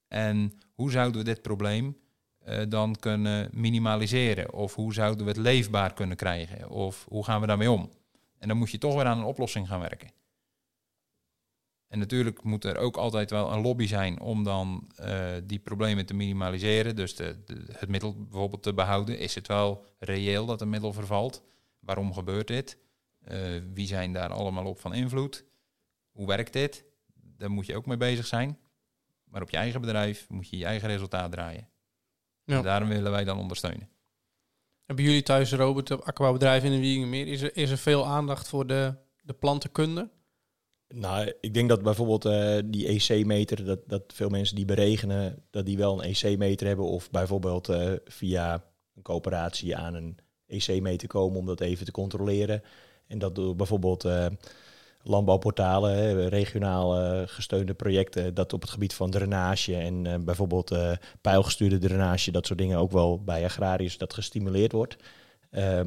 En hoe zouden we dit probleem eh, dan kunnen minimaliseren? Of hoe zouden we het leefbaar kunnen krijgen? Of hoe gaan we daarmee om? En dan moet je toch weer aan een oplossing gaan werken. En natuurlijk moet er ook altijd wel een lobby zijn om dan eh, die problemen te minimaliseren. Dus de, de- het middel bijvoorbeeld te behouden. Is het wel reëel dat een middel vervalt? Waarom gebeurt dit? Eh, wie zijn daar allemaal op van invloed? Hoe werkt dit? Daar moet je ook mee bezig zijn. Maar op je eigen bedrijf moet je je eigen resultaat draaien. Ja. En daarom willen wij dan ondersteunen. Hebben jullie thuis, Robert, op akkerbouwbedrijf in de Wiegenmeer, is er, is er veel aandacht voor de, de plantenkunde? Nou, ik denk dat bijvoorbeeld uh, die EC-meter, dat, dat veel mensen die beregenen, dat die wel een EC-meter hebben. Of bijvoorbeeld uh, via een coöperatie aan een EC-meter komen om dat even te controleren. En dat door bijvoorbeeld uh, landbouwportalen, regionaal gesteunde projecten, dat op het gebied van drainage en bijvoorbeeld pijlgestuurde drainage, dat soort dingen ook wel bij agrariërs dat gestimuleerd wordt.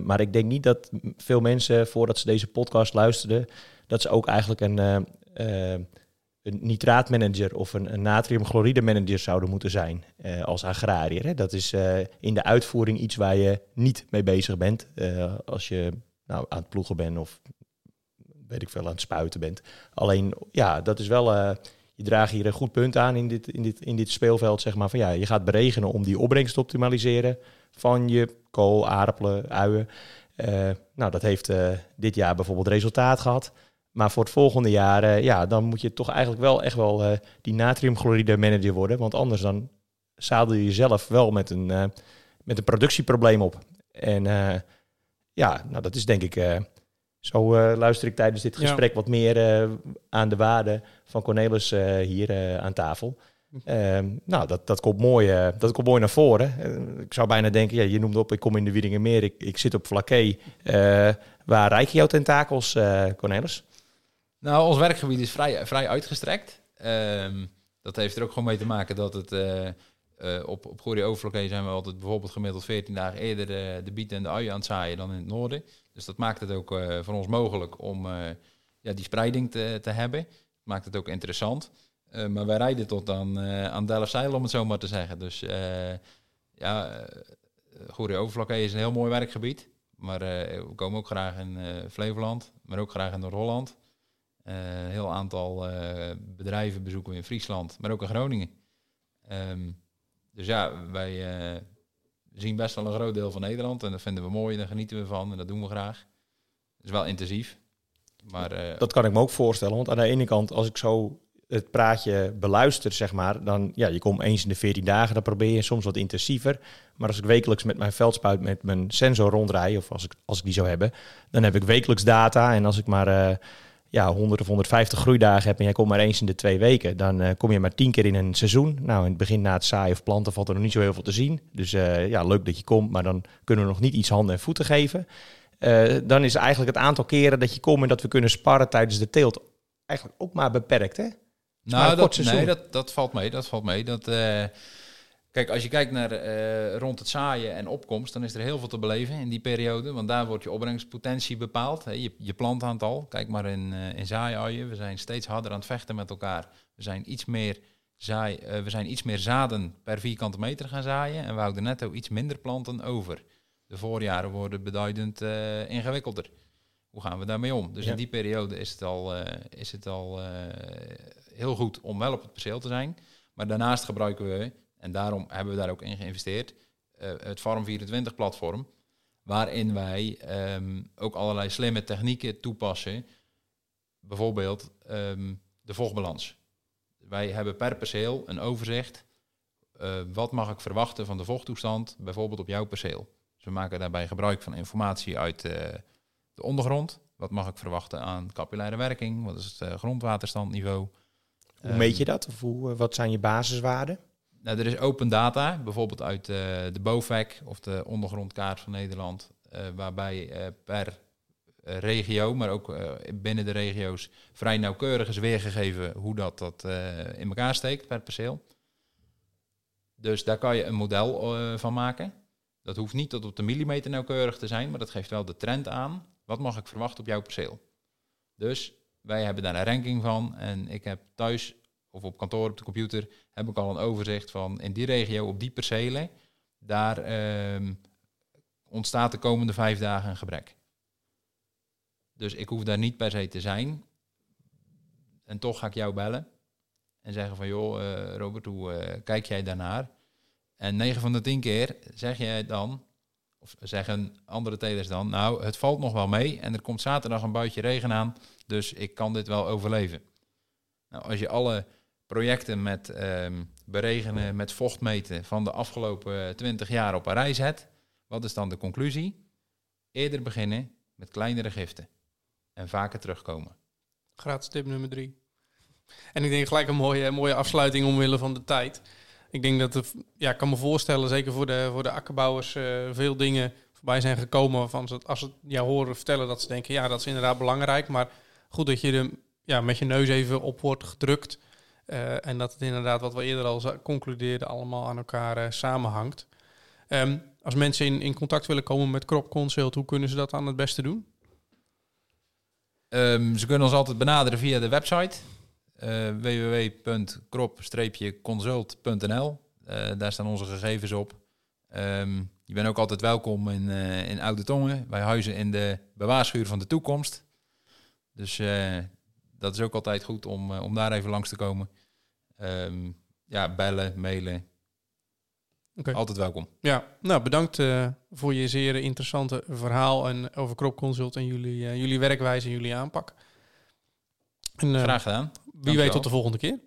maar ik denk niet dat veel mensen, voordat ze deze podcast luisterden, dat ze ook eigenlijk een, een nitraatmanager of een, een natriumchloride manager zouden moeten zijn als agrariër. Hè. Dat is in de uitvoering iets waar je niet mee bezig bent als je nou, aan het ploegen bent of weet ik veel aan het spuiten bent. Alleen ja, dat is wel je draagt hier een goed punt aan in dit, in dit, in dit speelveld. Zeg maar van ja, je gaat beregenen om die opbrengst te optimaliseren van je kool, aardappelen, uien. Uh, nou, dat heeft uh, dit jaar bijvoorbeeld resultaat gehad. Maar voor het volgende jaar, ja, dan moet je toch eigenlijk wel echt wel die natriumchloride manager worden. Want anders dan zadel je jezelf wel met een, met een productieprobleem op. En ja, nou dat is denk ik... zo luister ik tijdens dit gesprek ja. wat meer aan de waarde van Cornelis hier aan tafel. Ehm, nou, dat, dat, komt mooi, dat komt mooi naar voren. ik zou bijna denken, ja, je noemde op, ik kom in de Wiedingenmeer, ik, ik zit op Flaké. waar rijken jouw tentakels, Cornelis? Nou, ons werkgebied is vrij, vrij uitgestrekt. Um, dat heeft er ook gewoon mee te maken dat het uh, op, op Goeree Overvlakke zijn we altijd bijvoorbeeld gemiddeld 14 dagen eerder de, de bieten en de uien aan het zaaien dan in het noorden. Dus dat maakt het ook uh, voor ons mogelijk om ja, die spreiding te, te hebben. Maakt het ook interessant. maar wij rijden tot aan, aan Delfzijl, om het zo maar te zeggen. Dus ja, Goeree Overvlakke is een heel mooi werkgebied. Maar we komen ook graag in Flevoland, maar ook graag in Noord-Holland. Eh, een heel aantal bedrijven bezoeken we in Friesland, maar ook in Groningen. Um, dus ja, wij uh, zien best wel een groot deel van Nederland en dat vinden we mooi en daar genieten we van en dat doen we graag. Het is wel intensief. Maar, dat kan ik me ook voorstellen, want aan de ene kant, als ik zo het praatje beluister, zeg maar, dan ja, je komt eens in de 14 dagen, dan probeer je soms wat intensiever. Maar als ik wekelijks met mijn veldspuit met mijn sensor rondrij, of als ik, als ik die zou hebben, dan heb ik wekelijks data. En als ik maar ja, 100 of 150 groeidagen hebt en jij komt maar eens in de twee weken, dan uh, kom je maar tien keer in een seizoen. Nou, in het begin na het zaaien of planten valt er nog niet zo heel veel te zien. Dus uh, ja, leuk dat je komt, maar dan kunnen we nog niet iets handen en voeten geven. Uh, dan is eigenlijk het aantal keren dat je komt en dat we kunnen sparren tijdens de teelt eigenlijk ook maar beperkt, hè? Nou, dat, nee, dat, dat valt mee. Dat valt mee. Dat, Kijk, als je kijkt naar uh, rond het zaaien en opkomst, dan is er heel veel te beleven in die periode. Want daar wordt je opbrengstpotentie bepaald. Hè, je, je plantaantal. Kijk maar in, uh, in zaaiuien. We zijn steeds harder aan het vechten met elkaar. We zijn iets meer, zaai, uh, we zijn iets meer zaden per vierkante meter gaan zaaien. En we houden netto iets minder planten over. De voorjaren worden beduidend ingewikkelder. Hoe gaan we daarmee om? Dus ja. in die periode is het al, is het al heel goed om wel op het perceel te zijn. Maar daarnaast gebruiken we en daarom hebben we daar ook in geïnvesteerd. Uh, het Farm24-platform, waarin wij um, ook allerlei slimme technieken toepassen. Bijvoorbeeld um, de vochtbalans. Wij hebben per perceel een overzicht. Uh, wat mag ik verwachten van de vochttoestand, bijvoorbeeld op jouw perceel? Dus we maken daarbij gebruik van informatie uit uh, de ondergrond. Wat mag ik verwachten aan capillaire werking? Wat is het grondwaterstandniveau? Hoe meet je dat? Of hoe, wat zijn je basiswaarden? Nou, er is open data, bijvoorbeeld uit uh, de BOVAC of de ondergrondkaart van Nederland, uh, waarbij uh, per regio, maar ook binnen de regio's, vrij nauwkeurig is weergegeven hoe dat, dat in elkaar steekt per perceel. Dus daar kan je een model van maken. Dat hoeft niet tot op de millimeter nauwkeurig te zijn, maar dat geeft wel de trend aan. Wat mag ik verwachten op jouw perceel? Dus wij hebben daar een ranking van en ik heb thuis of op kantoor op de computer heb ik al een overzicht van in die regio, op die percelen, daar uh, ontstaat de komende vijf dagen een gebrek. Dus ik hoef daar niet per se te zijn. En toch ga ik jou bellen en zeggen van joh, uh, Robert, hoe uh, kijk jij daarnaar? En 9 van de 10 keer zeg jij dan, of zeggen andere telers dan, nou, het valt nog wel mee en er komt zaterdag een buitje regen aan, dus ik kan dit wel overleven. Nou, als je alle projecten met um, beregenen, met vochtmeten van de afgelopen 20 jaar op een rij zet, wat is dan de conclusie? Eerder beginnen met kleinere giften en vaker terugkomen. Gratis tip nummer drie. En ik denk gelijk een mooie, mooie afsluiting omwille van de tijd. Ik denk dat, ja, ik kan me voorstellen, zeker voor de, voor de akkerbouwers, eh, veel dingen voorbij zijn gekomen waarvan ze, als ze jou horen vertellen, dat ze denken, ja, dat is inderdaad belangrijk. Maar goed dat je er ja, met je neus even op wordt gedrukt. Eh, en dat het inderdaad, wat we eerder al concludeerden, allemaal aan elkaar eh, samenhangt. Ehm, als mensen in, in contact willen komen met Crop Consult, hoe kunnen ze dat dan het beste doen? Ehm, ze kunnen ons altijd benaderen via de website eh www.krop-consult.nl. Eh, daar staan onze gegevens op. Ehm, je bent ook altijd welkom in, eh, in Oude Tongen. Wij huizen in de bewaarschuur van de toekomst. Dus dat is ook altijd goed om, eh, om daar even langs te komen. Ehm, ja, bellen, mailen. Altijd welkom. Ja, nou bedankt eh, voor je zeer interessante verhaal en over Crop Consult en jullie, eh, jullie werkwijze en jullie aanpak. En, Graag gedaan. Wie weet tot de volgende keer.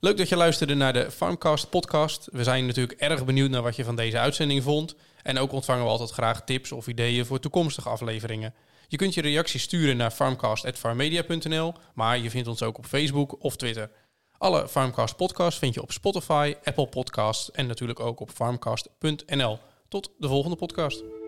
Leuk dat je luisterde naar de Farmcast podcast. We zijn natuurlijk erg benieuwd naar wat je van deze uitzending vond. En ook ontvangen we altijd graag tips of ideeën voor toekomstige afleveringen. Je kunt je reacties sturen naar farmcast.farmmedia.nl, maar je vindt ons ook op Facebook of Twitter. Alle Farmcast podcasts vind je op Spotify, Apple Podcasts en natuurlijk ook op farmcast.nl. Tot de volgende podcast.